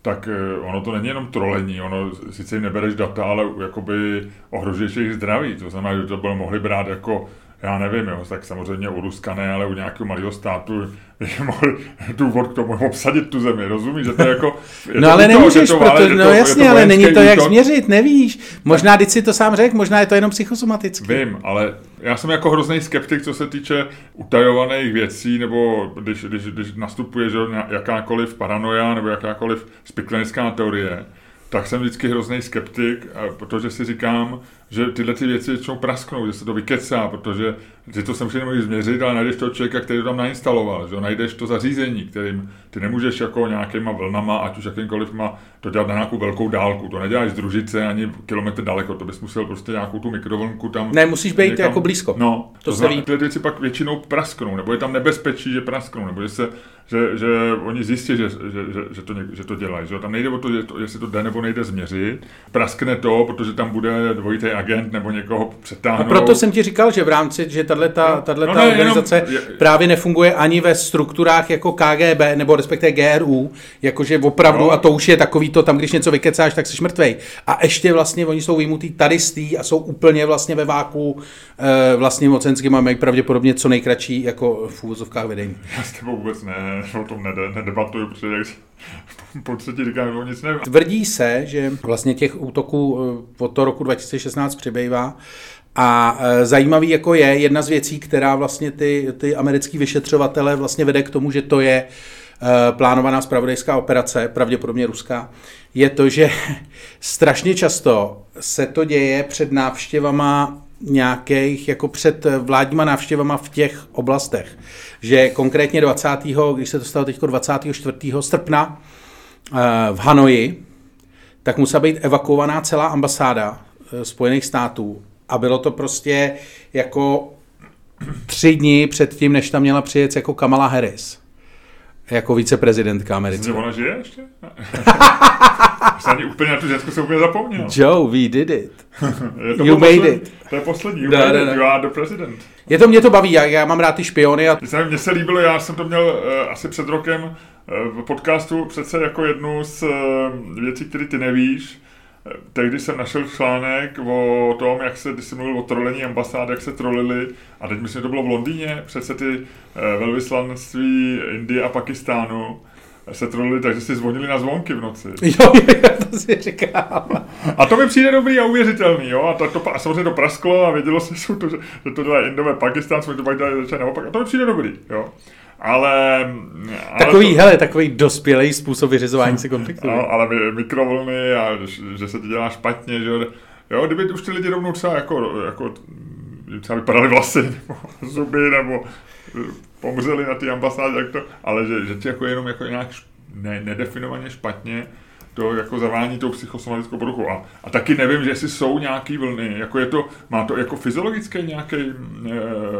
tak eh, ono to není jenom trolení, ono sice jim nebereš data, ale jakoby ohrožuješ jejich zdraví, to znamená, že to bylo mohli brát jako já nevím, jo, tak samozřejmě u Ruska ne, ale u nějakého malého státu je mohl důvod k tomu obsadit tu zemi, rozumíš, že to je jako... Je no to ale to, nemůžeš, to, proto, no to, jasně, to ale není to jak útok. změřit, nevíš. Možná, když si to sám řekl, možná je to jenom psychosomatický. Vím, ale já jsem jako hrozný skeptik, co se týče utajovaných věcí, nebo když, když, když nastupuje že, jakákoliv paranoia nebo jakákoliv spiklenická teorie, tak jsem vždycky hrozný skeptik, protože si říkám, že tyhle ty věci většinou prasknou, že se to vykecá, protože ty to samozřejmě můžeš změřit, ale najdeš toho člověka, který to tam nainstaloval, že najdeš to zařízení, kterým ty nemůžeš jako nějakýma vlnama, ať už jakýmkoliv má to dělat na nějakou velkou dálku. To neděláš z družice ani kilometr daleko, to bys musel prostě nějakou tu mikrovlnku tam. Ne, musíš být někam, jako blízko. No, to, to se ví. Ty věci pak většinou prasknou, nebo je tam nebezpečí, že prasknou, nebo že, se, že, že oni zjistí, že, že, že, že, to, že to dělají. Že? Tam nejde o to, že to, jestli to jde nebo nejde změřit. Praskne to, protože tam bude dvojitý agent nebo někoho přetáhnout. A proto jsem ti říkal, že v rámci, že tato, no, no ne, organizace jenom, je, právě nefunguje ani ve strukturách jako KGB nebo respektive GRU, jakože opravdu, no. a to už je takový to, tam když něco vykecáš, tak jsi mrtvej. A ještě vlastně oni jsou vyjmutý tady a jsou úplně vlastně ve váku e, vlastně mocenským a mají pravděpodobně co nejkratší jako v úvozovkách vedení. Já s tebou vůbec ne, o tom nede, nedebatuju, protože jak po třetí říkám, že nic nevím. Tvrdí se, že vlastně těch útoků eh, od toho roku 2016 přibývá a e, zajímavý jako je jedna z věcí, která vlastně ty, ty americký vyšetřovatele vlastně vede k tomu, že to je e, plánovaná spravodajská operace, pravděpodobně ruská, je to, že strašně často se to děje před návštěvama nějakých, jako před vládníma návštěvama v těch oblastech. Že konkrétně 20. když se to stalo teď 24. srpna e, v Hanoji, tak musela být evakuovaná celá ambasáda Spojených států a bylo to prostě jako tři dny před tím, než tam měla přijet jako Kamala Harris. Jako viceprezidentka americká. Ona žije ještě? Jsem ani úplně na tu ženskou se úplně zapomněl. Joe, we did it. You made poslední- it. To je poslední. You Da, made da, it. da. You are the president. Je to, mě to baví, já, já mám rád ty špiony a Mně se- líbilo, já jsem to měl uh, asi před rokem uh, v podcastu přece jako jednu z uh, věcí, které ty nevíš. Eh, Tehdy jsem našel článek o tom, jak se, když jsem mluvil o trolení ambasád, jak se trolili, a teď myslím, že to bylo v Londýně, přece ty velvyslanectví Indie a Pakistánu se trolili, takže si zvonili na zvonky v noci. jo, jo, to si říkal. A to mi přijde dobrý a uvěřitelný, jo. A, to, to, a samozřejmě to prasklo a vědělo se, že, jsou to, že, že to dělají Indové, Pakistán, jsme to pak dělali začali naopak. A to mi přijde dobrý, jo. Ale... ale Takový, to, hele, takový dospělý způsob vyřizování se konfliktu. no, ale mi- mikrovlny a že, že se to dělá špatně, že jo. Jo, kdyby už ty lidi rovnou třeba jako, jako třeba vypadaly vlasy, nebo zuby, nebo pomřeli na ty ambasádě, jak to, ale že, že ti jako jenom jako nějak ne, nedefinovaně špatně to jako zavání tou psychosomatickou poruchou. A, a taky nevím, že jestli jsou nějaký vlny, jako je to, má to jako fyziologický nějaký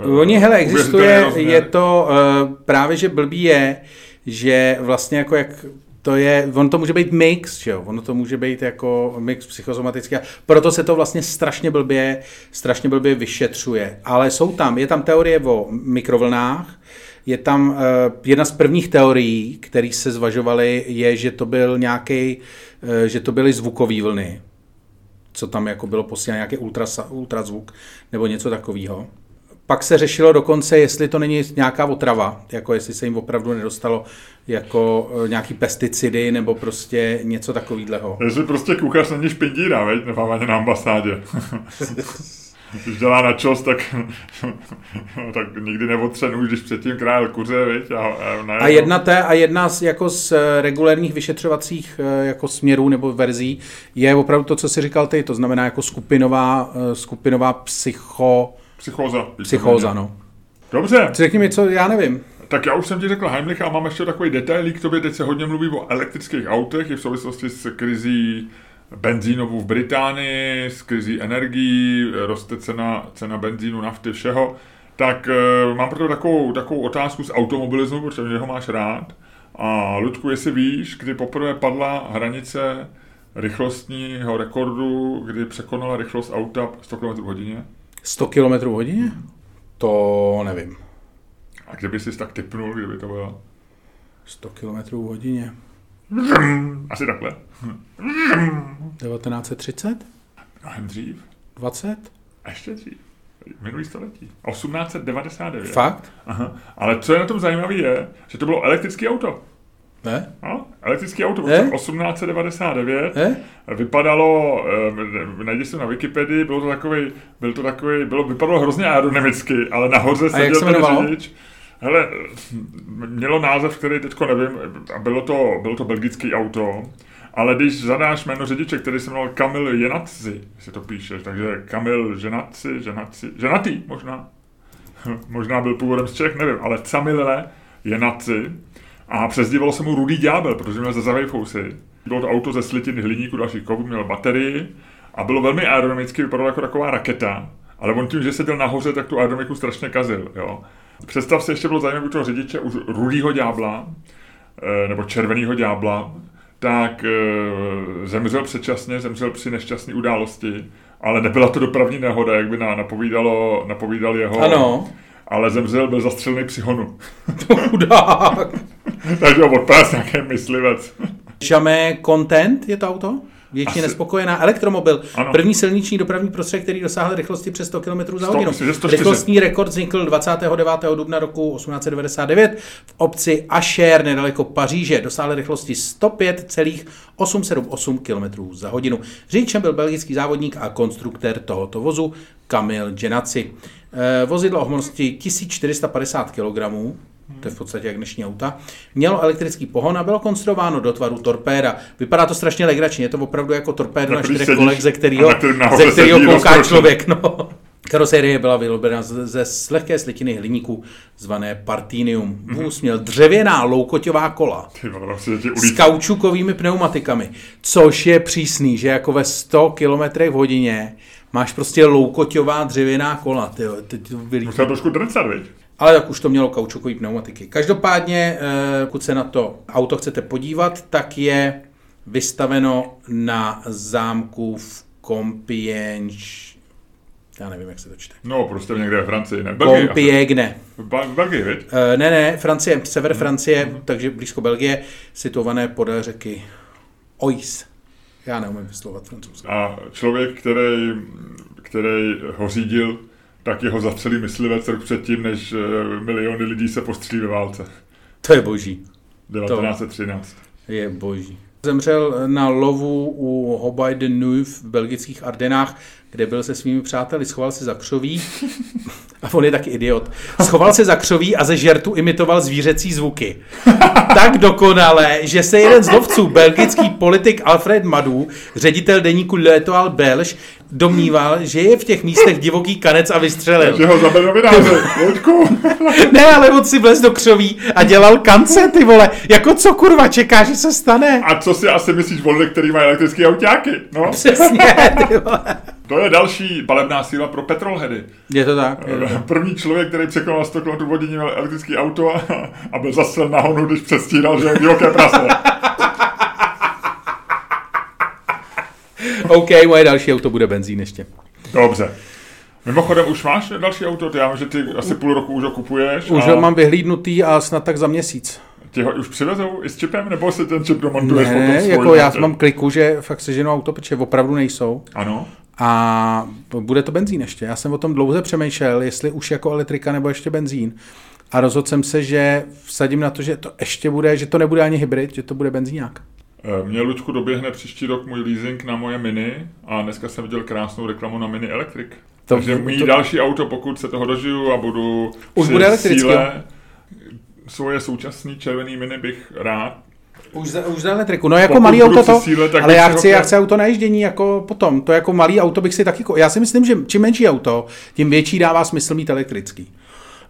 uh, Oni, hele, existuje, je to uh, právě, že blbý je, že vlastně jako jak to je, on to může být mix, že jo? ono to může být jako mix psychosomatický, proto se to vlastně strašně blbě, strašně blbě vyšetřuje. Ale jsou tam, je tam teorie o mikrovlnách, je tam uh, jedna z prvních teorií, které se zvažovaly, je, že to byl nějaký, uh, že to byly zvukové vlny, co tam jako bylo posíláno, nějaký ultrazvuk nebo něco takového. Pak se řešilo dokonce, jestli to není nějaká otrava, jako jestli se jim opravdu nedostalo jako eh, nějaký pesticidy nebo prostě něco takového. Jestli prostě kuchař není špindíra, veď, nepávaně na ambasádě. Když dělá na čos, tak, tak nikdy neotře nůž, když předtím krájel kuře, veď, a, a, A jedna, té, a jedna z, jako z eh, regulérních vyšetřovacích eh, jako směrů nebo verzí je opravdu to, co si říkal ty, to znamená jako skupinová, skupinová psycho, Psychóza. psychóza. No. Dobře, Řekni mi, co já nevím. tak já už jsem ti řekl Heimlich a mám ještě takový detailík k tobě. Teď se hodně mluví o elektrických autech i v souvislosti s krizí benzínovou v Británii, s krizí energií, roste cena, cena benzínu, nafty, všeho. Tak e, mám proto takovou, takovou otázku z automobilismu, protože ho máš rád. A Ludku, jestli víš, kdy poprvé padla hranice rychlostního rekordu, kdy překonala rychlost auta 100 km hodině? 100 km v hodině? To nevím. A kdyby si tak typnul, kdyby to bylo? 100 km v hodině. Asi takhle. 1930? Mnohem dřív. 20? A ještě dřív. Minulý století. 1899. Fakt? Aha. Ale co je na tom zajímavé je, že to bylo elektrické auto. Ne? No, elektrické auto roce 1899 Ne? vypadalo, eh, najdi se na Wikipedii, bylo to takový, byl to takový, bylo, vypadalo hrozně aerodynamicky, ale nahoře seděl se ten řidič. Hele, mělo název, který teďko nevím, a bylo to, bylo to belgický auto, ale když zadáš jméno řidiče, který se jmenoval Kamil Jenatzi, si to píšeš, takže Kamil Ženatzi, Ženatzi, Ženatý možná, možná byl původem z Čech, nevím, ale Camille Jenatzi a přezdívalo se mu Rudý ďábel, protože měl zazavej fousy. Bylo to auto ze slitiny hliníku, dalších kovů, měl baterii a bylo velmi aerodynamicky, vypadalo jako taková raketa, ale on tím, že seděl nahoře, tak tu aerodynamiku strašně kazil. Jo. Představ si, ještě bylo zajímavé u toho řidiče, už rudýho ďábla, eh, nebo červeného ďábla, tak eh, zemřel předčasně, zemřel při nešťastné události, ale nebyla to dopravní nehoda, jak by na- napovídalo, napovídal jeho... Ano. Ale zemřel, byl zastřelený při honu. Chudák. Takže ho odpás nějaký myslivec. Jamais Content je to auto? Většině Asi- nespokojená. Elektromobil. Ano. První silniční dopravní prostředek, který dosáhl rychlosti přes 100 km za 100, hodinu. myslím, že 104. Rychlostní rekord vznikl 29. dubna roku 1899 v obci Asher nedaleko Paříže. Dosáhl rychlosti 105,878 km za hodinu. Řidičem byl belgický závodník a konstruktér tohoto vozu Kamil Genaci. Eh, Vozidlo o hmotnosti 1450 kg, to je v podstatě jak dnešní auta, mělo elektrický pohon a bylo konstruováno do tvaru torpéda. Vypadá to strašně legračně, je to opravdu jako torpédo Na čtyřech kolech, ze kterého, ze kterého kouká člověk. No. Karosérie byla vyrobena ze lehké slitiny hliníku zvané Partinium. Vůz měl dřevěná loukoťová kola Ty vlastně s kaučukovými pneumatikami, což je přísný, že jako ve 100 km v hodině máš prostě loukoťová dřevěná kola. Tyjo, teď to vylítí. Musel trošku drcat, viď? Ale tak už to mělo kaučukové pneumatiky. Každopádně, eh, pokud se na to auto chcete podívat, tak je vystaveno na zámku v Compiègne. Já nevím, jak se to čte. No, prostě někde ve Francii, ne? Belgii, Compiègne. V, Ba- Belgii, viď? Eh, Ne, ne, Francie, sever Francie, takže blízko Belgie, situované podél řeky Oise. Já neumím vyslovat francouzsky. A člověk, který, který ho řídil, tak jeho zastřelí myslivec rok předtím, než eh, miliony lidí se postřílí ve válce. To je boží. 1913. Je boží. Zemřel na lovu u Hobay de Neuve v belgických Ardenách, kde byl se svými přáteli, schoval se za křoví. A on je taky idiot. Schoval se za křoví a ze žertu imitoval zvířecí zvuky. Tak dokonale, že se jeden z lovců, belgický politik Alfred Madu, ředitel deníku L'Etoile Belge, domníval, že je v těch místech divoký kanec a vystřelil. Že ho zabili novináři, Luďku. Ne, ale on si vlez do křoví a dělal kance, ty vole. Jako co kurva čeká, že se stane? A co si asi myslíš o lidech, který mají elektrické autáky? No, Přesně, ty vole. to je další palebná síla pro petrolheady. Je to tak. Je to tak. První člověk, který překonal 100 km hodině, měl elektrický auto a, a byl zastřelen na honu, když přestíral, že je divoké prase. OK, moje další auto bude benzín ještě. Dobře. Mimochodem, už máš další auto? Ty, já vím, že ty asi půl roku už ho kupuješ. Už a ho mám vyhlídnutý a snad tak za měsíc. Ti ho už přivezou i s čipem, nebo si ten čip domontuješ potom Ne, svůj jako já mám kliku, že fakt seženou auto, protože opravdu nejsou. Ano. A bude to benzín ještě. Já jsem o tom dlouze přemýšlel, jestli už jako elektrika nebo ještě benzín. A rozhodl jsem se, že vsadím na to, že to ještě bude, že to nebude ani hybrid, že to bude benzíňák. Eh, Mě, Luďku, doběhne příští rok můj leasing na moje Mini a dneska jsem viděl krásnou reklamu na Mini Electric. To- Takže můj to- další auto, pokud se toho dožiju a budu Už bude síle svoje současný červený Mini bych rád. Už za, už za elektriku. No jako Pokud malý auto to, síle, tak ale já chci, já chci auto na ježdění jako potom. To jako malý auto bych si taky... Já si myslím, že čím menší auto, tím větší dává smysl mít elektrický.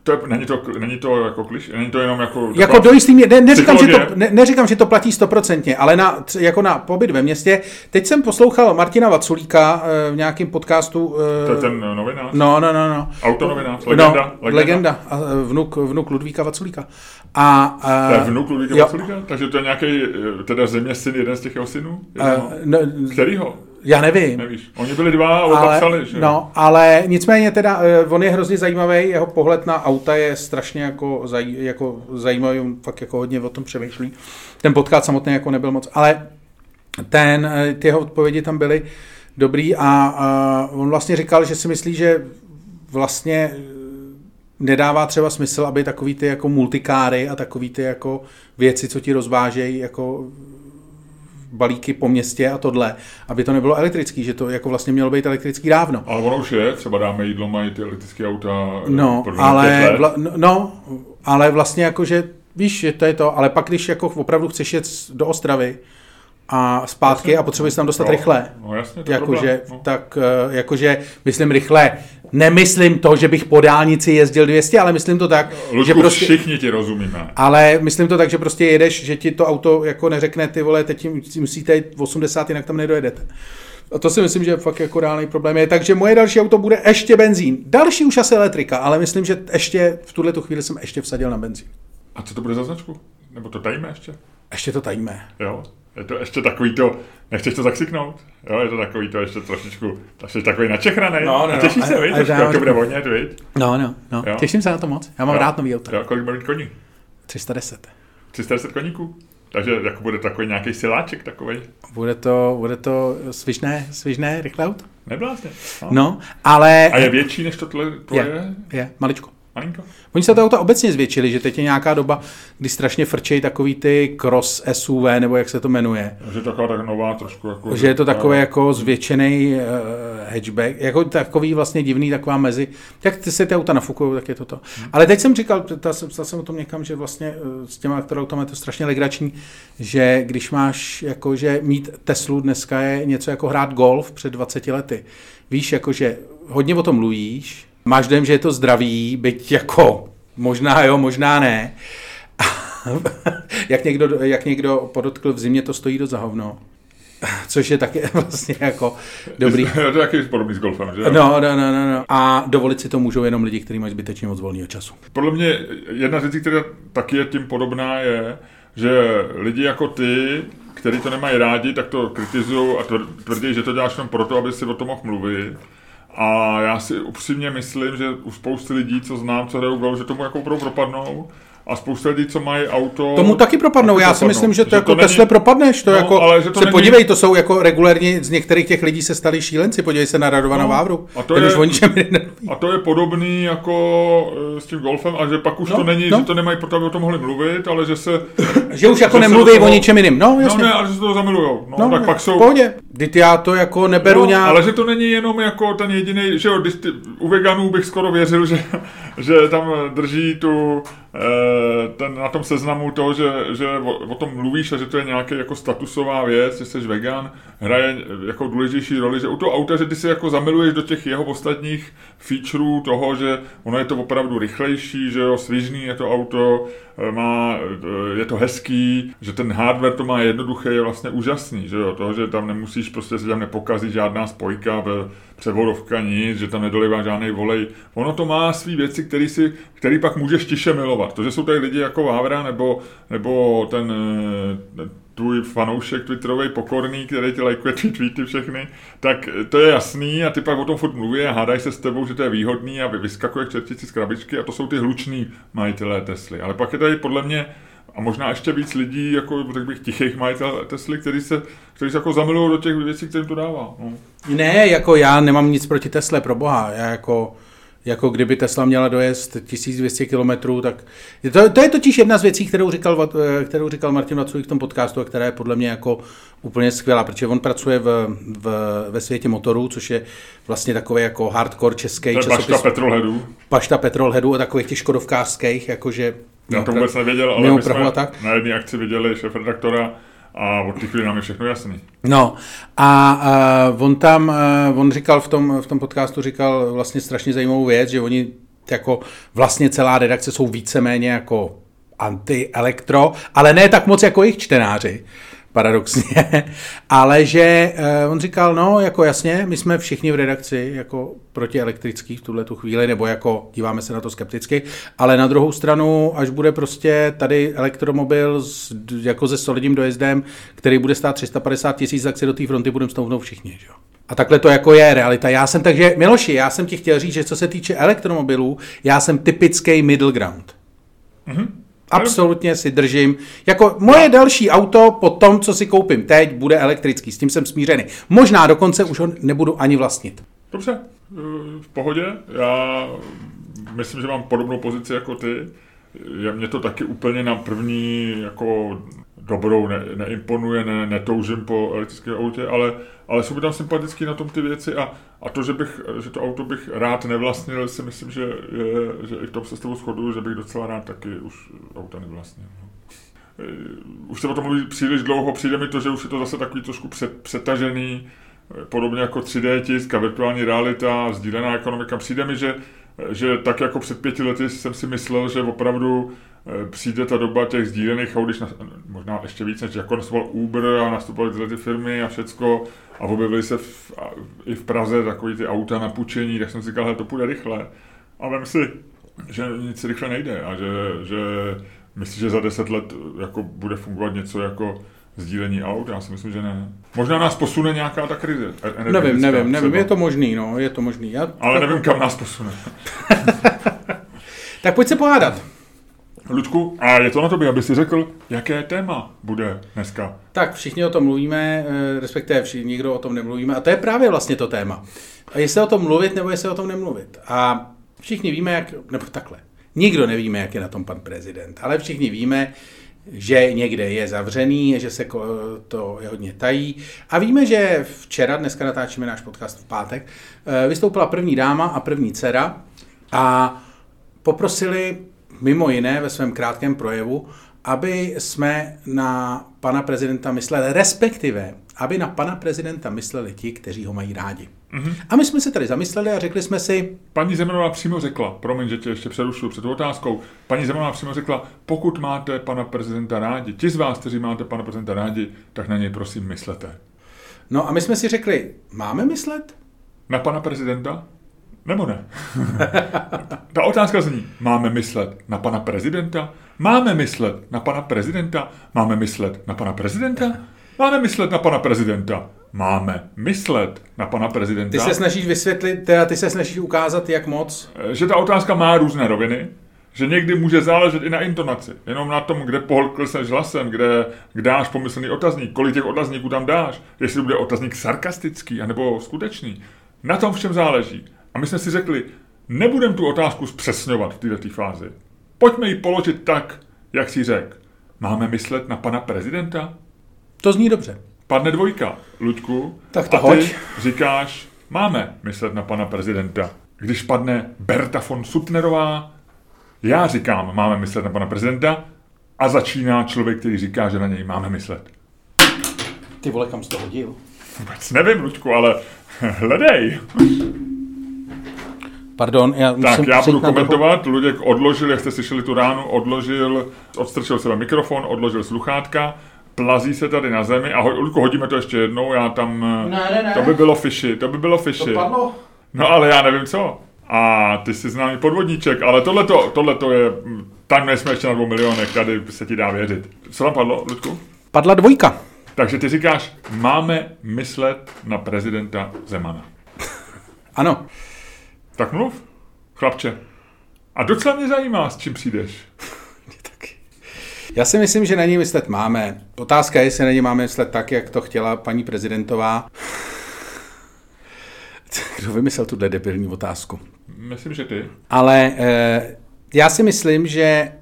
To je, není, to, není to jako kliš, není to jenom jako... Jako taková- do jistý míry, ne, neříkám, že to, ne, neříkám, že to platí stoprocentně, ale na, jako na pobyt ve městě. Teď jsem poslouchal Martina Vaculíka eh, v nějakém podcastu. eh, To je ten eh, novinář? No, no, no, no. Autonovinář? Legenda? No, legenda. legenda. A, vnuk, vnuk Ludvíka Vaculíka. A, To je vnuk Ludvíka jo. Vaculíka? Takže to je nějaký, teda země syn, jeden z těch jeho synů? eh, Jednoho? no, Kterýho? Já nevím. Nevíš. Oni byli dva a ale, psali, že? no, ale nicméně teda, eh, on je hrozně zajímavý, jeho pohled na auta je strašně jako, zaj, jako zajímavý, on fakt jako hodně o tom přemýšlí. Ten podcast samotný jako nebyl moc, ale ten, eh, ty jeho odpovědi tam byly dobrý a, a on vlastně říkal, že si myslí, že vlastně eh, nedává třeba smysl, aby takový ty jako multikáry a takový ty jako věci, co ti rozvážejí jako balíky po městě a tohle, aby to nebylo elektrický, že to jako vlastně mělo být elektrický dávno. Ale ono už je, třeba dáme jídlo, mají ty elektrické auta eh, No, ale, vla, no, no, ale vlastně jako, že víš, že to je to, ale pak když jako opravdu chceš jet do Ostravy a zpátky a potřebuješ se tam dostat no, rychle, No jasně, to je jakože, no. tak eh, jakože, myslím rychle, nemyslím to, že bych po dálnici jezdil 200, ale myslím to tak, Luďku, že prostě... všichni ti rozumíme. Ale myslím to tak, že prostě jedeš, že ti to auto jako neřekne, ty vole, teď musíte jít 80, jinak tam nedojedete. A to si myslím, že fakt jako reálný problém je. Takže moje další auto bude ještě benzín. Další už asi elektrika, ale myslím, že ještě v tuhle tu chvíli jsem ještě vsadil na benzín. A co to bude za značku? Nebo to tajíme ještě? Ještě to tajíme. Jo? Je to ještě takový to, nechceš to zakřiknout? Jo, je to takový to ještě trošičku, jsi takový načechraný. No, no, a těšíš se, víš, trošku, jak to bude vonět, víš? No, no, no. Jo. Těším se na to moc. Já mám Jo. rád nový auto. Jo, kolik bude koní? 310. 310 koníků? Takže jako bude takový nějaký siláček takový. Bude to, bude to svižné, svižné, rychlé auto? Neblázně. No. No, ale... A je větší než to tvoje? je, je, maličko. Malinko? Oni se to auta obecně zvětšili, že teď je nějaká doba, kdy strašně frčejí takový ty cross SUV, nebo jak se to jmenuje. Že je to taková tak nová trošku. Jako, Že je to takový jako zvětšený uh, hatchback, jako takový vlastně divný, taková mezi. Jak ty se ty auta nafukují, tak je to to. Ale teď jsem říkal, ta jsem, o tom někam, že vlastně eh, s těma automaty je to strašně legrační, že když máš jako, že mít Teslu dneska je něco jako hrát golf před 20 lety. Víš, jako, že hodně o tom mluvíš, máš dojem, že je to zdravý, byť jako možná jo, možná ne. jak, někdo, jak někdo podotkl, v zimě to stojí do zahovno. Což je taky vlastně jako dobrý. Je to taky podobný s golfem, že? jo? No, no, no, no, no. A dovolit si to můžou jenom lidi, kteří mají zbytečně moc volného času. Podle mě jedna z věcí, která taky je tím podobná, je, že lidi jako ty, kteří to nemají rádi, tak to kritizují a tvrdí, že to děláš jenom proto, aby si o tom mohl mluvit. A já si upřímně myslím, že u spousty lidí, co znám, co hrajou že tomu jako budou propadnou a spousta lidí, co mají auto... Tomu taky propadnou, taky já si myslím, že to že jako to Tesla není... propadneš, to no, jako, ale že to se není... podívej, to jsou jako regulérně, z některých těch lidí se stali šílenci, podívej se na Radovana no, Vávru, a to, je, a to je podobný jako eh, s tím golfem, a že pak už no, to není, no. že to nemají proto, aby o tom mohli mluvit, ale že se... že už jako nemluví toho, o ničem jiným, no jasně. No ne, ale že se to zamilujou, no, no tak pak jsou... Pohodě, Vždyť já to jako neberu no, nějak... ale že to není jenom jako ten jediný, že jo, u veganů bych skoro věřil, že, že tam drží tu ten, na tom seznamu to, že, že o, o tom mluvíš a že to je nějaká jako statusová věc, že jsi vegan, hraje jako důležitější roli, že u toho auta, že ty se jako zamiluješ do těch jeho ostatních featureů toho, že ono je to opravdu rychlejší, že jo, svižný je to auto, eh, má, je to hezký, že ten hardware to má jednoduché, je vlastně úžasný, že jo, to, že tam nemusíš, prostě se tam nepokazit žádná spojka, převodovka, nic, že tam nedolivá žádný volej. Ono to má své věci, který, si, který pak můžeš tiše milovat. To, že jsou tady lidi jako Vávra nebo, nebo ten eh, tvůj fanoušek twitterový pokorný, který ti lajkuje ty tweety všechny, tak to je jasný a ty pak o tom furt mluví a hádají se s tebou, že to je výhodný a vyskakuje čertici z krabičky a to jsou ty hluční majitelé Tesly. Ale pak je tady podle mě a možná ještě víc lidí, jako řekl bych, tichých majitel Tesly, který se, který se jako zamilují do těch věcí, které to dává. No. Ne, jako já nemám nic proti Tesle, pro boha. Já jako, jako kdyby Tesla měla dojezd 1200 km, tak to, to je totiž jedna z věcí, kterou říkal, kterou říkal Martin Vaculík v tom podcastu a která je podle mě jako úplně skvělá, protože on pracuje v, v, ve světě motorů, což je vlastně takový jako hardcore český časopis. Pašta petrolheadů. Pašta petrolheadů a takových těch škodovkářských, jakože já to vůbec nevěděl, ale my jsme tak. na jedné akci viděli šéf redaktora a od těch nám je všechno jasný. No a uh, on tam, uh, on říkal v tom, v tom podcastu, říkal vlastně strašně zajímavou věc, že oni jako vlastně celá redakce jsou víceméně jako anti-elektro, ale ne tak moc jako jejich čtenáři paradoxně, ale že uh, on říkal, no jako jasně, my jsme všichni v redakci jako protielektrický v tuhle tu chvíli, nebo jako díváme se na to skepticky, ale na druhou stranu, až bude prostě tady elektromobil s, jako se solidním dojezdem, který bude stát 350 tisíc, tak si do té fronty budeme stoupnout všichni, že? A takhle to jako je realita. Já jsem takže, Miloši, já jsem ti chtěl říct, že co se týče elektromobilů, já jsem typický middle ground. Mm-hmm. Absolutně si držím. Jako moje další auto po tom, co si koupím teď, bude elektrický. S tím jsem smířený. Možná dokonce už ho nebudu ani vlastnit. Dobře, v pohodě. Já myslím, že mám podobnou pozici jako ty. Mě to taky úplně na první jako dobrou ne, neimponuje, ne, netoužím po elektrickém autě, ale, ale jsou mi tam sympatický na tom ty věci a, a to, že, bych, že to auto bych rád nevlastnil, si myslím, že, je, že i v tom se s tebou shoduju, že bych docela rád taky už auta nevlastnil. No. E, už se o tom mluví příliš dlouho, přijde mi to, že už je to zase takový trošku před, přetažený, e, podobně jako 3D tisk a virtuální realita, sdílená ekonomika. Přijde mi, že, že tak jako před pěti lety jsem si myslel, že opravdu přijde ta doba těch sdílených aut, když možná ještě víc, než jako nastupoval Uber a nastupovaly tyhle ty firmy a všecko a objevily se v, a, i v Praze takový ty auta na půjčení, tak jsem si říkal, to půjde rychle. A vím si, že nic rychle nejde a že, že myslím, že za deset let jako bude fungovat něco jako sdílení aut? Já si myslím, že ne. Možná nás posune nějaká ta krize. Nevím, nevím, nevím, je to možný, no, je to možný. Já... Ale nevím, kam nás posune. tak pojď se pohádat. Ludku, a je to na tobě, aby si řekl, jaké téma bude dneska. Tak všichni o tom mluvíme, eh, respektive všichni, nikdo o tom nemluvíme a to je právě vlastně to téma. A jestli o tom mluvit, nebo jestli o tom nemluvit. A všichni víme, jak, nebo takhle, nikdo nevíme, jak je na tom pan prezident, ale všichni víme, že někde je zavřený, že se to je hodně tají. A víme, že včera, dneska natáčíme náš podcast v pátek, eh, vystoupila první dáma a první dcera a poprosili mimo jiné ve svém krátkém projevu, aby jsme na pana prezidenta mysleli, respektive, aby na pana prezidenta mysleli ti, kteří ho mají rádi. Mm-hmm. A my jsme se tady zamysleli a řekli jsme si... Paní Zemanová přímo řekla, promiň, že tě ještě přerušuju před otázkou, paní Zemanová přímo řekla, pokud máte pana prezidenta rádi, ti z vás, kteří máte pana prezidenta rádi, tak na něj prosím myslete. No a my jsme si řekli, máme myslet? Na pana prezidenta? Nebo ne? Ta otázka zní, máme myslet na pana prezidenta? Máme myslet na pana prezidenta? Máme myslet na pana prezidenta? Máme myslet na pana prezidenta. Máme myslet na pana prezidenta. Ty se snažíš vysvětlit, teda ty se snažíš ukázat, jak moc. Že ta otázka má různé roviny, že někdy může záležet i na intonaci, jenom na tom, kde pohlkneš hlasem, kde, kde dáš pomyslný otazník, kolik těch otazníků tam dáš, jestli bude otazník sarkastický, anebo skutečný. Na tom všem záleží. A my jsme si řekli, nebudem tu otázku zpřesňovat v této fázi. Pojďme ji položit tak, jak si řekl. Máme myslet na pana prezidenta? To zní dobře. Padne dvojka, Luďku. Tak to a ty hoď. říkáš, máme myslet na pana prezidenta. Když padne Berta von Sutnerová, já říkám, máme myslet na pana prezidenta a začíná člověk, který říká, že na něj máme myslet. Ty vole, kam jsi to hodil? Vůbec nevím, Luďku, ale hledej. Pardon, já Tak musím já budu komentovat. Luděk odložil, jak jste slyšeli tu ránu, odložil, odstrčil sebe mikrofon, odložil sluchátka, plazí se tady na zemi a ho, Luďku, hodíme to ještě jednou, já tam... Ne, ne, ne. To by bylo fishy, to by bylo fishy. To padlo? No ale já nevím co. A ty jsi známý podvodníček, ale tohleto, tohleto je, tam nejsme ještě na dvou milionech, tady se ti dá věřit. Co tam padlo, Ludku? Padla dvojka. Takže ty říkáš, máme myslet na prezidenta Zemana. Ano. Tak mluv, chlapče. A docela mě zajímá, s čím přijdeš. Já si myslím, že na něj myslet máme. Otázka je, jestli na něj máme myslet tak, jak to chtěla paní prezidentová. Kdo vymyslel tuhle debilní otázku? Myslím, že ty. Ale eh, já si myslím, že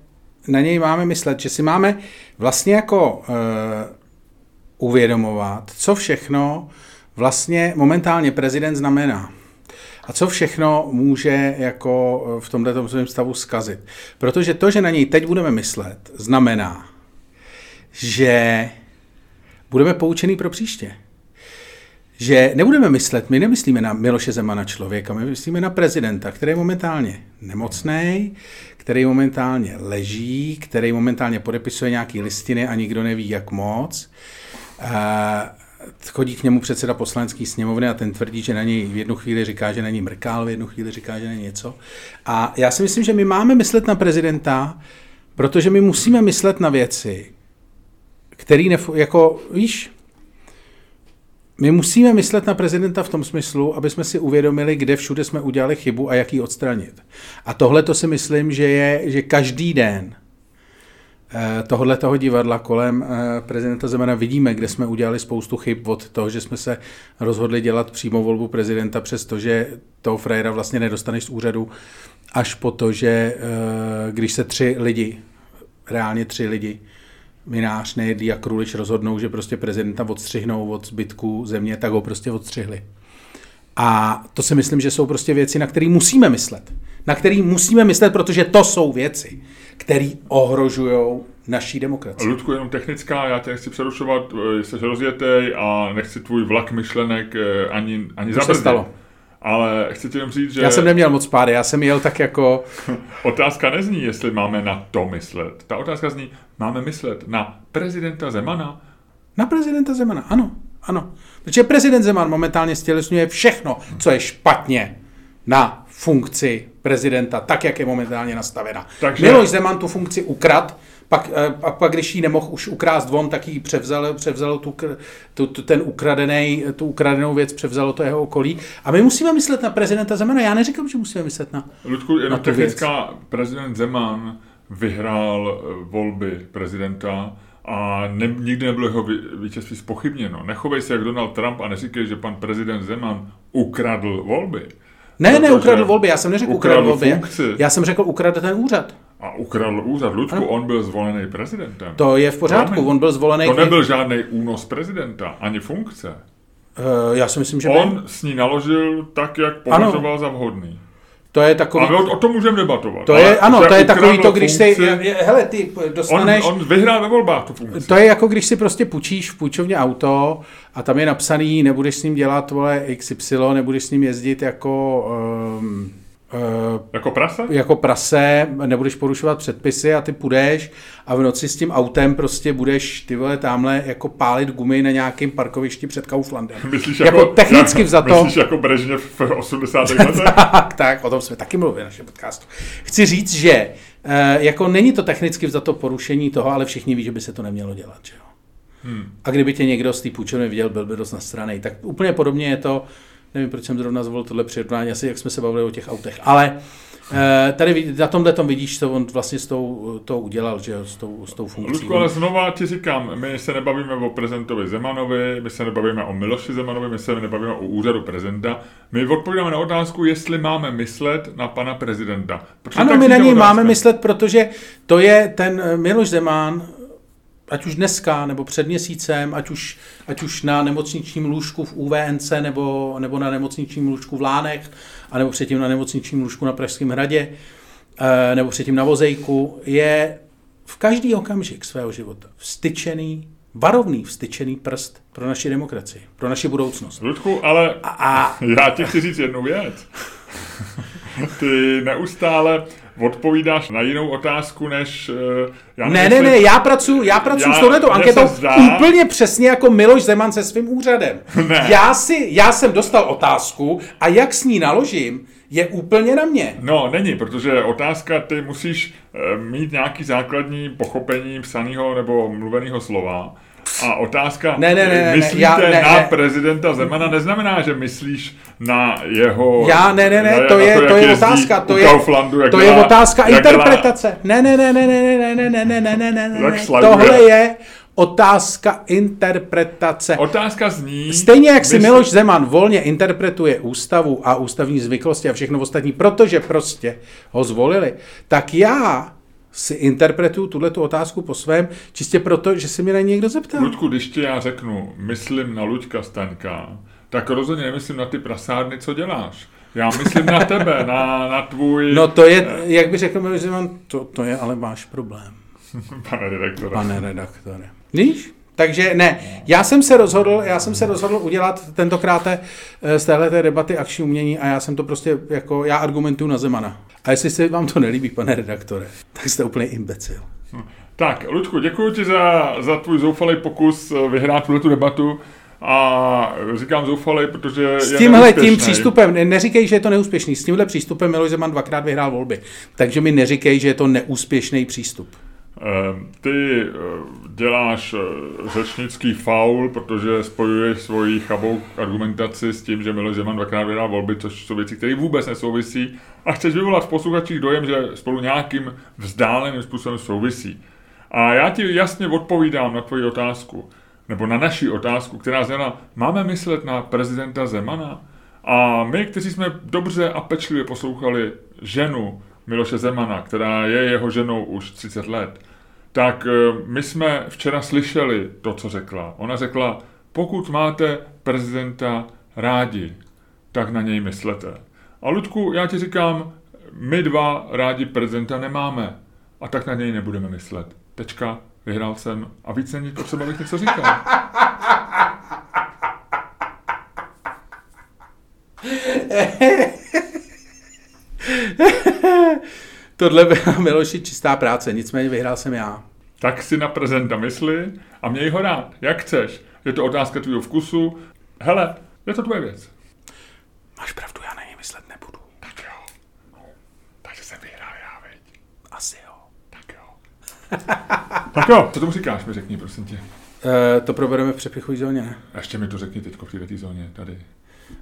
na něj máme myslet, že si máme vlastně jako eh, uvědomovat, co všechno vlastně momentálně prezident znamená. A co všechno může jako eh, v tomto svém stavu zkazit. Protože to, že na něj teď budeme myslet, znamená, že budeme poučený pro příště. Že nebudeme myslet, my nemyslíme na Miloše Zemana člověka, my myslíme na prezidenta, který je momentálně nemocný, který momentálně leží, který momentálně podepisuje nějaký listiny a nikdo neví, jak moc. A chodí k němu předseda poslanecké sněmovny a ten tvrdí, že na něj v jednu chvíli říká, že není mrkál, v jednu chvíli říká, že není něco. A já si myslím, že my máme myslet na prezidenta, protože my musíme myslet na věci, který, nef- jako, víš, my musíme myslet na prezidenta v tom smyslu, aby jsme si uvědomili, kde všude jsme udělali chybu a jak ji odstranit. A tohle to si myslím, že je, že každý den tohle toho divadla kolem eh, prezidenta Zemana vidíme, kde jsme udělali spoustu chyb od toho, že jsme se rozhodli dělat přímou volbu prezidenta, přestože toho frajera vlastně nedostaneš z úřadu, až po to, že eh, když se tři lidi, reálně tři lidi, Minář, Nejedlí a Krulič rozhodnou, že prostě prezidenta odstřihnou od zbytku země, tak ho prostě odstřihli. A to si myslím, že jsou prostě věci, na které musíme myslet. Na které musíme myslet, protože to jsou věci, které ohrožují naší demokracii. Ludku, jenom technická, já tě nechci přerušovat, eh, jsi rozjetej a nechci tvůj vlak myšlenek eh, ani, ani To se zabrzdit. stalo. Ale chci ti jenom říct, že Já jsem neměl moc pády, já jsem jel tak jako... otázka nezní, jestli máme na to myslet. Ta otázka zní, máme myslet na prezidenta Zemana, Na prezidenta Zemana, ano, ano. Protože prezident Zeman momentálně stělesňuje všechno, co je špatně na funkci prezidenta, tak, jak je momentálně nastavena. Takže-. Miloš Zeman tu funkci ukrad, pak, eh, a pak, když ji nemohl už ukrást von, tak ji převzal, převzalo tu, tu, tu, ten ukradený, tu ukradenou věc, převzalo to jeho okolí. A my musíme myslet na prezidenta Zemana. Já neříkám, že musíme myslet na... Ludku, jenom Na technická, prezident Zeman vyhrál eh, volby prezidenta a ne, nikdy nebylo jeho vítězství spochybněno. Nechovej se jak Donald Trump a neříkej, že pan prezident Zeman ukradl volby. Ne, Protože neukradl volby, já jsem neřekl ukradl ukradl volby. funkci. Já jsem řekl ukradl ten úřad. A ukradl úřad. Ludku, on byl zvolený prezidentem. To je v pořádku, Promiň. on byl zvolený... To nebyl žádný únos prezidenta, ani funkce. Uh, já si myslím, že On byl. s ní naložil tak, jak považoval za vhodný. To je takový... A my o, tom můžeme debatovat. To ale je, ano, to je takový to, když si, hele, ty On, dostaneš, on vyhrál ve volbách tu funkci. to je jako když si prostě půjčíš v půjčovně auto a tam je napsaný, nebudeš s ním dělat, vole, XY, nebudeš s ním jezdit jako, um, Jako prase? jako prase, nebudeš porušovat předpisy a ty půjdeš a v noci s tím autem prostě budeš ty vole tamhle jako pálit gumy na nějakém parkovišti před Kauflandem. Myslíš jako, technicky vzato. Myslíš jako Brežněv v 80. letech? tak, tak, o tom jsme taky mluvili v našem podcastu. Chci říct, že eh, jako není to technicky vzato porušení toho, ale všichni ví, že by se to nemělo dělat. Že jo? Hmm. A kdyby tě někdo z té půjčovny viděl, byl by dost na straně. Tak úplně podobně je to, nevím, proč jsem zrovna zvolil tohle přirovnání, asi jak jsme se bavili o těch autech. Ale Eh, tady na tomhle tom vidíš, co on vlastně s tou, to udělal, že s tou, s tou funkcí. Ludku, ale znova ti říkám, my se nebavíme o prezidentovi Zemanovi, my se nebavíme o Miloši Zemanovi, my se nebavíme o úřadu prezidenta. My odpovídáme na otázku, jestli máme myslet na pana prezidenta. Protože ano, my na něj máme myslet, protože to je ten eh, Miloš Zeman, ať už dneska, nebo před měsícem, ať už, ať už na nemocničním lůžku v UVNC, nebo, nebo na nemocničním lůžku v Lánech, anebo předtím na nemocničním lůžku na Pražském hradě, eh, nebo předtím na vozejku, je v každý okamžik svého života vstyčený, varovný vstyčený prst pro naši demokracii, pro naši budoucnost. Ludku, ale a, a... já ti chci říct jednu věc. Ty neustále odpovídáš na jinou otázku, než... Uh, já ne, ne, ne, já pracuji já pracuji s touhletou anketou zdá... úplně přesně jako Miloš Zeman se svým úřadem. Ne. Já, si, já jsem dostal otázku a jak s ní naložím, je úplně na mě. No, není, protože otázka, ty musíš uh, mít nějaký základní pochopení psaného nebo mluveného slova. A otázka, ne, ne, ne, myslíte já, ne, na ne. prezidenta Zemana, neznamená, že myslíš na jeho... Já, ne, ne, ne, to je, to, to je otázka, to je, Kauflandu, to je otázka interpretace. Ne, ne, ne, ne, ne, ne, ne, ne, ne, ne, ne, ne, ne, tohle je otázka interpretace. Otázka zní... Stejně jak si Miloš Zeman volně interpretuje ústavu a ústavní zvyklosti a všechno ostatní, protože prostě ho zvolili, tak já si interpretuju tuhle tu otázku po svém, čistě proto, že se mi na někdo zeptal. Ludku, když ti já řeknu, myslím na Luďka Staňka, tak rozhodně nemyslím na ty prasárny, co děláš. Já myslím na tebe, na, na tvůj... No to je, jak by řekl, že mám, to, to je ale váš problém. Pane redaktore. Pane redaktore. Víš? Takže ne, já jsem se rozhodl, já jsem se rozhodl udělat tentokrát z téhle debaty akční umění a já jsem to prostě jako, já argumentuju na Zemana. A jestli se vám to nelíbí, pane redaktore, tak jste úplně imbecil. Hm. Tak, Ludku, děkuji ti za, za tvůj zoufalý pokus eh, vyhrát tuhle tu debatu. A říkám zoufalý, protože S tímhle tím přístupem, neříkej, že je to neúspěšný, s tímhle přístupem Miloš Zeman dvakrát vyhrál volby. Takže mi neříkej, že je to neúspěšný přístup. Ehm, ty eh, děláš eh, řečnický faul, protože spojuješ svoji chabou argumentaci s tím, že Miloš Zeman dvakrát vydal volby, což jsou věci, které vůbec nesouvisí a chceš vyvolat v posluchačích dojem, že spolu nějakým vzdáleným způsobem souvisí. A já ti jasně odpovídám na tvoji otázku, nebo na naši otázku, která znamená, máme myslet na prezidenta Zemana? A my, kteří jsme dobře a pečlivě poslouchali ženu Miloše Zemana, která je jeho ženou už 30 let, tak eh, my jsme včera slyšeli to, co řekla. Ona řekla, pokud máte prezidenta rádi, tak na něj myslete. A Ludku, já ti říkám, my dva rádi prezidenta nemáme a tak na něj nebudeme myslet. Tečka, vyhrál jsem a víc není potřeba, abych něco říkal. Tohle byla Miloši čistá práce, nicméně vyhrál jsem já. Tak si na prezenta mysli a měj ho rád, jak chceš. Je to otázka tvého vkusu. Hele, je to tvoje věc. Máš pravdu, já na něj myslet nebudu. Tak jo. No, takže jsem vyhrál já, veď. Asi jo. Tak jo. tak jo, co tomu říkáš, mi řekni, prosím tě. Uh, to probereme v přepichové zóně, ne? Ještě mi to řekni teď v této zóně, tady.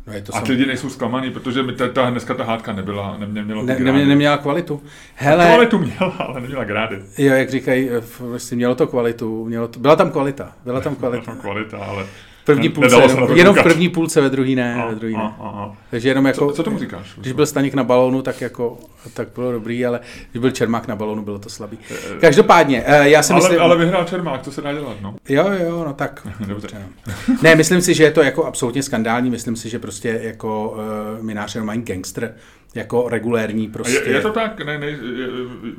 No je to a ty lidi nejsou zklamaný, protože mi ta, ta, dneska ta hádka nebyla, ne, neměla ne, ne, neměla kvalitu. Hele, kvalitu měla, ale neměla grády. Jo, jak říkají, vlastně mělo to kvalitu, mělo to, byla tam kvalita, byla tam kvalita. Byla tam kvalita, ale první půlce, jenom, jenom v první půlce, ve druhý ne, a, ve druhý ne. A, a, a. Takže jenom jako, co, co tomu říkáš? Když byl Staněk na balónu, tak jako, tak bylo dobrý, ale když byl Čermák na balónu, bylo to slabý. Každopádně, eh, já si ale, myslím... Ale vyhrál Čermák, to se dá dělat, no. Jo, jo, no tak. Dobře. ne, myslím si, že je to jako absolutně skandální, myslím si, že prostě jako uh, Minář jenom gangster, jako regulérní prostě. Je, je to tak? Ne, ne,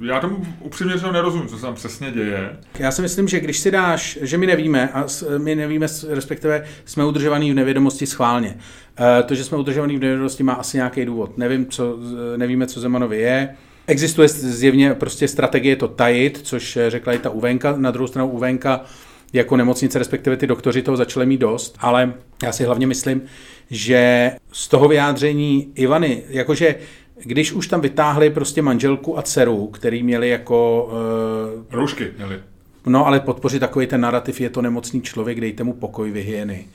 já tomu upřímně že nerozumím, co se tam přesně děje. Já si myslím, že když si dáš, že my nevíme, a my nevíme, respektive jsme udržovaní v nevědomosti schválně. Eh, to, že jsme udržovaní v nevědomosti, má asi nějaký důvod. Nevím, co, nevíme, co Zemanovi je. Existuje zjevně prostě strategie to tajit, což řekla i ta Uvenka. Na druhou stranu Uvenka jako nemocnice, respektive ty doktoři toho začali mít dost, ale já si hlavně myslím, že z toho vyjádření Ivany, jakože když už tam vytáhli prostě manželku a dceru, který měli jako... Uh, roušky měli. no ale podpořit takový ten narrativ, je to nemocný člověk, dejte mu pokoj, vyhyeny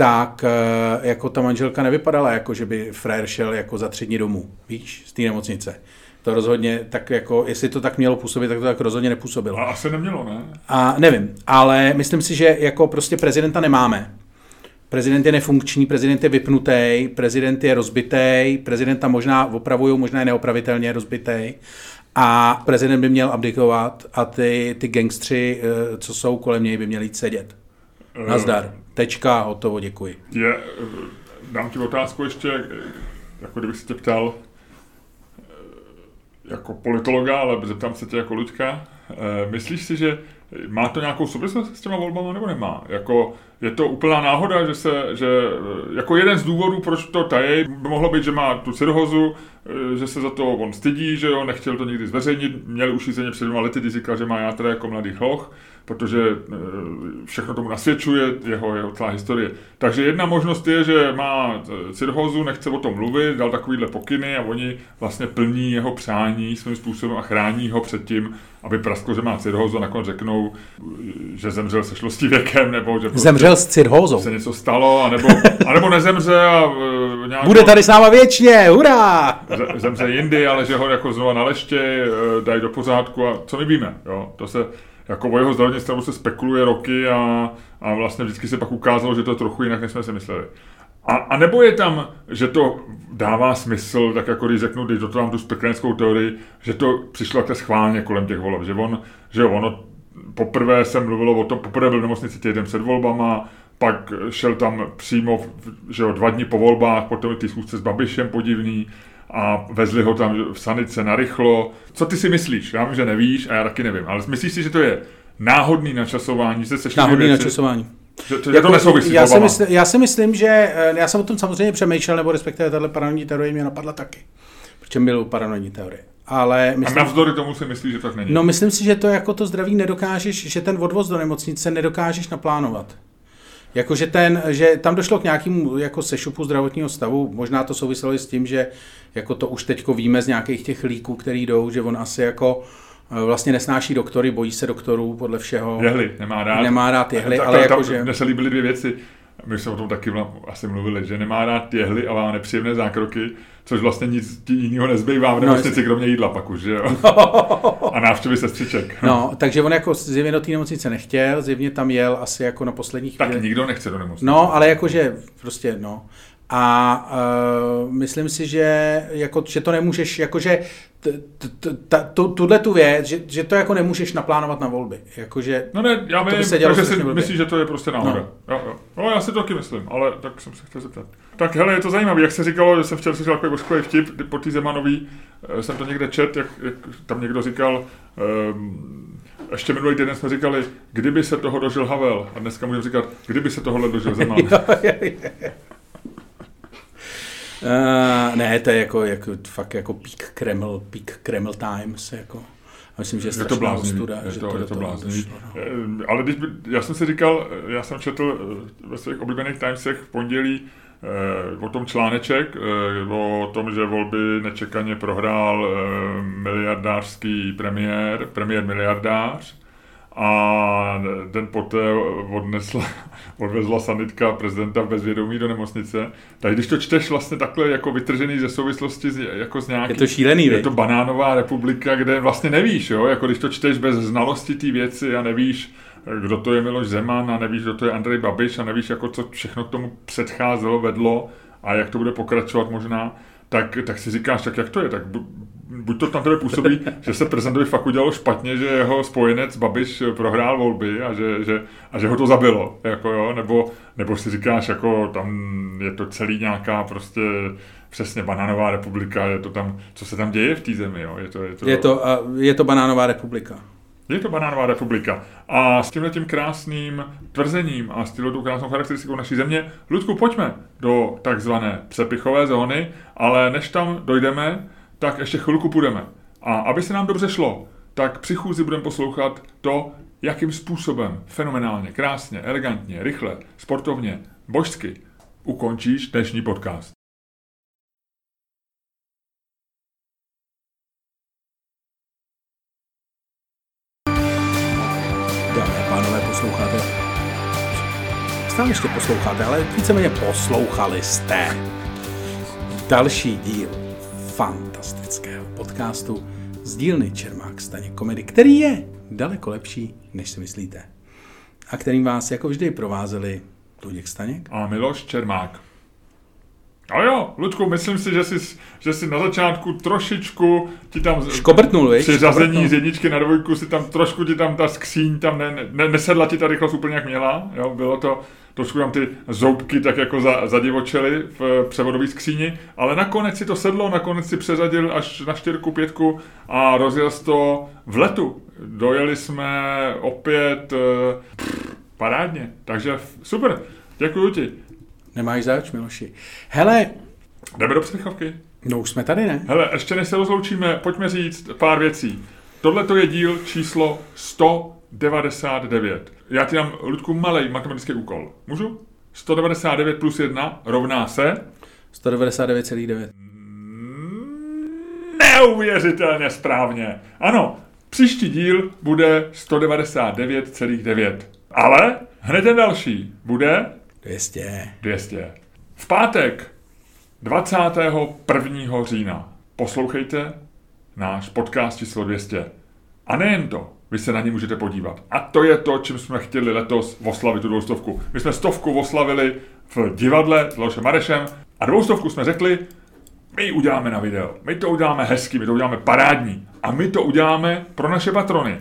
tak eh, jako ta manželka nevypadala jako, že by frér šel jako za tři dny domů, víš, z té nemocnice. To rozhodně, tak jako, jestli to tak mělo působit, tak to tak rozhodně nepůsobilo. A asi nemělo, ne? A nevím, ale myslím si, že jako prostě prezidenta nemáme. Prezident je nefunkční, prezident je vypnutý, prezident je rozbitý, prezidenta možná opravují, možná je neopravitelně rozbitý. A prezident by měl abdikovat a ty, ty gangstři, eh, co jsou kolem něj, by měli jít sedět. Nazdar. Tečka, hotovo, děkuji. Je, dám ti otázku ještě, jako kdybych se tě ptal jako politologa, ale zeptám se tě jako Luďka. Myslíš si, že má to nějakou souvislost s těma volbama nebo nemá? Jako, je to úplná náhoda, že se, že jako jeden z důvodů, proč to tají, by mohlo být, že má tu cirhozu, že se za to on stydí, že jo, nechtěl to nikdy zveřejnit, měl už před dvěma lety, kdy říkal, že má játra jako mladý chloch, protože eh, všechno tomu nasvědčuje jeho, jeho celá historie. Takže jedna možnost je, že má eh, cirhózu, nechce o tom mluvit, dal takovýhle pokyny a oni vlastně plní jeho přání svým způsobem a chrání ho před tím, aby prasklo, že má cirhózu a nakonec řeknou, že zemřel se šlostí věkem, nebo že prostě zemřel s cirhózou. se něco stalo, anebo, anebo nezemře a uh, nějak Bude tady s náma věčně, hurá! Zemře jindy, ale že ho jako znovu na leště uh, dají do pořádku a co my víme, jo? To se, jako o jeho zdravotní stavu se spekuluje roky a, a vlastně vždycky se pak ukázalo, že to je trochu jinak, než jsme si mysleli. A, a nebo je tam, že to dává smysl, tak jako když řeknu, když do toho mám tu spekulanskou teorii, že to přišlo také schválně kolem těch voleb, že on, že ono, poprvé se mluvilo o tom, poprvé byl v nemocnici týden před volbama, pak šel tam přímo, že jo, dva dny po volbách, potom ty schůzce s Babišem podivný, a vezli ho tam v sanice narychlo. Co ty si myslíš? Já vím, že nevíš a já taky nevím, ale myslíš si, že to je náhodný načasování, že se Náhodný věci, načasování. Že, že jako, to nesouvisí já, si mysl, já si myslím, že eh, já jsem o tom samozřejmě přemýšlel, nebo respektive tahle paranoidní teorie mě napadla taky. Protože byl paranoidní teorie. Ale myslím, a navzdory tomu si myslíš, že tak není? No myslím si, že to jako to zdraví nedokážeš, že ten odvoz do nemocnice nedokážeš naplánovat. Jakože ten, že tam došlo k nějakému jako sešupu zdravotního stavu, možná to souviselo i s tím, že jako to už teďko víme z nějakých těch líků, který jdou, že on asi jako eh, vlastně nesnáší doktory, bojí se doktorů podle všeho. Jehly, nemá rád. Nemá rád jehly, ale tam, jakože... Mně se líbily dvě věci. My jsme o tom taky asi mluvili, že nemá rád jehly a má nepříjemné zákroky, což vlastně nic jiného nezbývá v no, nemocnici, no, kromě jídla pak už, že jo? a návštěvy sestřiček. No, takže on jako zjevně do té nemocnice nechtěl, zjevně tam jel asi jako na posledních Tak chvíli. nikdo nechce do nemocnice. No, ale jakože prostě, no. A uh, myslím si, že, jako, že to nemůžeš, jakože tuhle tu věc, že, že to jako nemůžeš naplánovat na volby. Jakože no ne, já vím, takže si myslím, že to je prostě náhoda. No. Jo, jo. no. já si to taky myslím, ale tak jsem se chtěl zeptat. Tak hele, je to zajímavé, jak se říkalo, že jsem včera slyšel takový božkový vtip, po té Zemanový, eh, jsem to někde čet, jak, jak tam někdo říkal, um, ještě minulý týden jsme říkali, kdyby se toho dožil Havel, a dneska můžeme říkat, kdyby se tohohle dožil Zeman. Uh, ne, to je jako, jako fakt jako peak Kreml, peak Kreml Times, jako. Myslím, že je, je to blázný, studa, je že to, to, je to blázný. No. Eh, ale když by, já jsem si říkal, eh, já jsem četl ve svých oblíbených Timesech v pondělí o tom článeček, o tom, že volby nečekaně prohrál miliardářský premiér, premiér miliardář, a den poté odnesla, odvezla sanitka prezidenta bezvědomí do nemocnice. Tak když to čteš vlastně takhle jako vytržený ze souvislosti jako z nějaký... Je to šílený, Je to banánová republika, kde vlastně nevíš, jo? Jako když to čteš bez znalosti té věci a nevíš, kdo to je Miloš Zeman a nevíš, kdo to je Andrej Babiš a nevíš, jako co všechno k tomu předcházelo, vedlo a jak to bude pokračovat možná, tak, tak si říkáš, tak jak to je, tak buď to na tebe působí, že se prezidentovi fakt udělalo špatně, že jeho spojenec Babiš prohrál volby a že, že, a že ho to zabilo, jako jo, nebo, nebo si říkáš, jako tam je to celý nějaká prostě přesně banánová republika, je to tam, co se tam děje v té zemi, jo, je to, je to, je to, je to banánová republika. Je to banánová republika. A s tímhle tím krásným tvrzením a s tímhle krásnou charakteristikou naší země, Ludku, pojďme do takzvané přepichové zóny, ale než tam dojdeme, tak ještě chvilku půjdeme. A aby se nám dobře šlo, tak při chůzi budeme poslouchat to, jakým způsobem fenomenálně, krásně, elegantně, rychle, sportovně, božsky ukončíš dnešní podcast. Stále ještě posloucháte, ale víceméně poslouchali jste. Další díl. Fun fantastického podcastu z dílny Čermák Staně komedy, který je daleko lepší, než si myslíte. A kterým vás jako vždy provázeli Luděk Staněk a Miloš Čermák. A jo, Ludku, myslím si, že jsi, že jsi na začátku trošičku ti tam... Škobrtnul, Při řazení z jedničky na dvojku si tam trošku ti tam ta skříň tam ne, ne, nesedla ti ta rychlost úplně jak měla, jo, bylo to, trošku tam ty zoubky tak jako za, zadivočely v převodové skříni, ale nakonec si to sedlo, nakonec si přeřadil až na čtyřku, pětku a rozjel to v letu. Dojeli jsme opět pff, parádně, takže super, děkuji ti. Nemáš zač, Miloši. Hele. Jdeme do psychovky. No už jsme tady, ne? Hele, ještě než se rozloučíme, pojďme říct pár věcí. Tohle to je díl číslo 199. Já ti dám, Ludku, malý matematický úkol. Můžu? 199 plus 1 rovná se? 199,9. Neuvěřitelně správně. Ano, příští díl bude 199,9. Ale hned ten další bude 200. 200. V pátek 21. října poslouchejte náš podcast číslo 200. A nejen to, vy se na ně můžete podívat. A to je to, čím jsme chtěli letos oslavit tu dvoustovku. My jsme stovku oslavili v divadle s Lošem Marešem a dvoustovku jsme řekli, my uděláme na video, my to uděláme hezky, my to uděláme parádní a my to uděláme pro naše patrony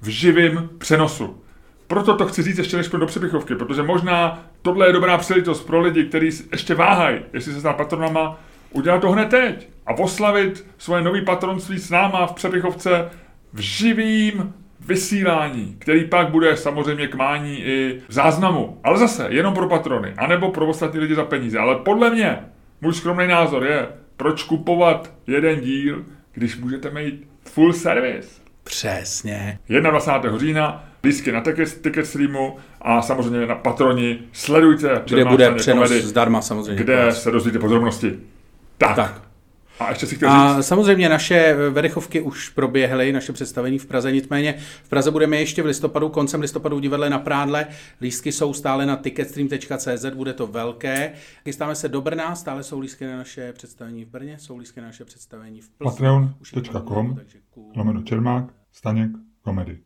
v živém přenosu. Proto to chci říct ještě než do přepichovky, protože možná tohle je dobrá příležitost pro lidi, kteří ještě váhají, jestli se stát patronama, udělat to hned teď a poslavit svoje nový patronství s náma v přepichovce v živým vysílání, který pak bude samozřejmě k mání i v záznamu. Ale zase, jenom pro patrony, anebo pro ostatní lidi za peníze. Ale podle mě, můj skromný názor je, proč kupovat jeden díl, když můžete mít full service. Přesně. 21. října lístky na ticket, streamu a samozřejmě na patroni. Sledujte. Kde bude přenos komedy, zdarma samozřejmě. Kde se dozvíte podrobnosti. Tak. tak. A ještě si chtěl A říct... samozřejmě naše Vedechovky už proběhly, naše představení v Praze, nicméně v Praze budeme ještě v listopadu, koncem listopadu v divadle na Prádle. Lístky jsou stále na ticketstream.cz, bude to velké. Chystáme se do Brna, stále jsou lístky na naše představení v Brně, jsou lístky na naše představení v Plzni. Patreon.com, lomeno Čermák, Staněk, komedy.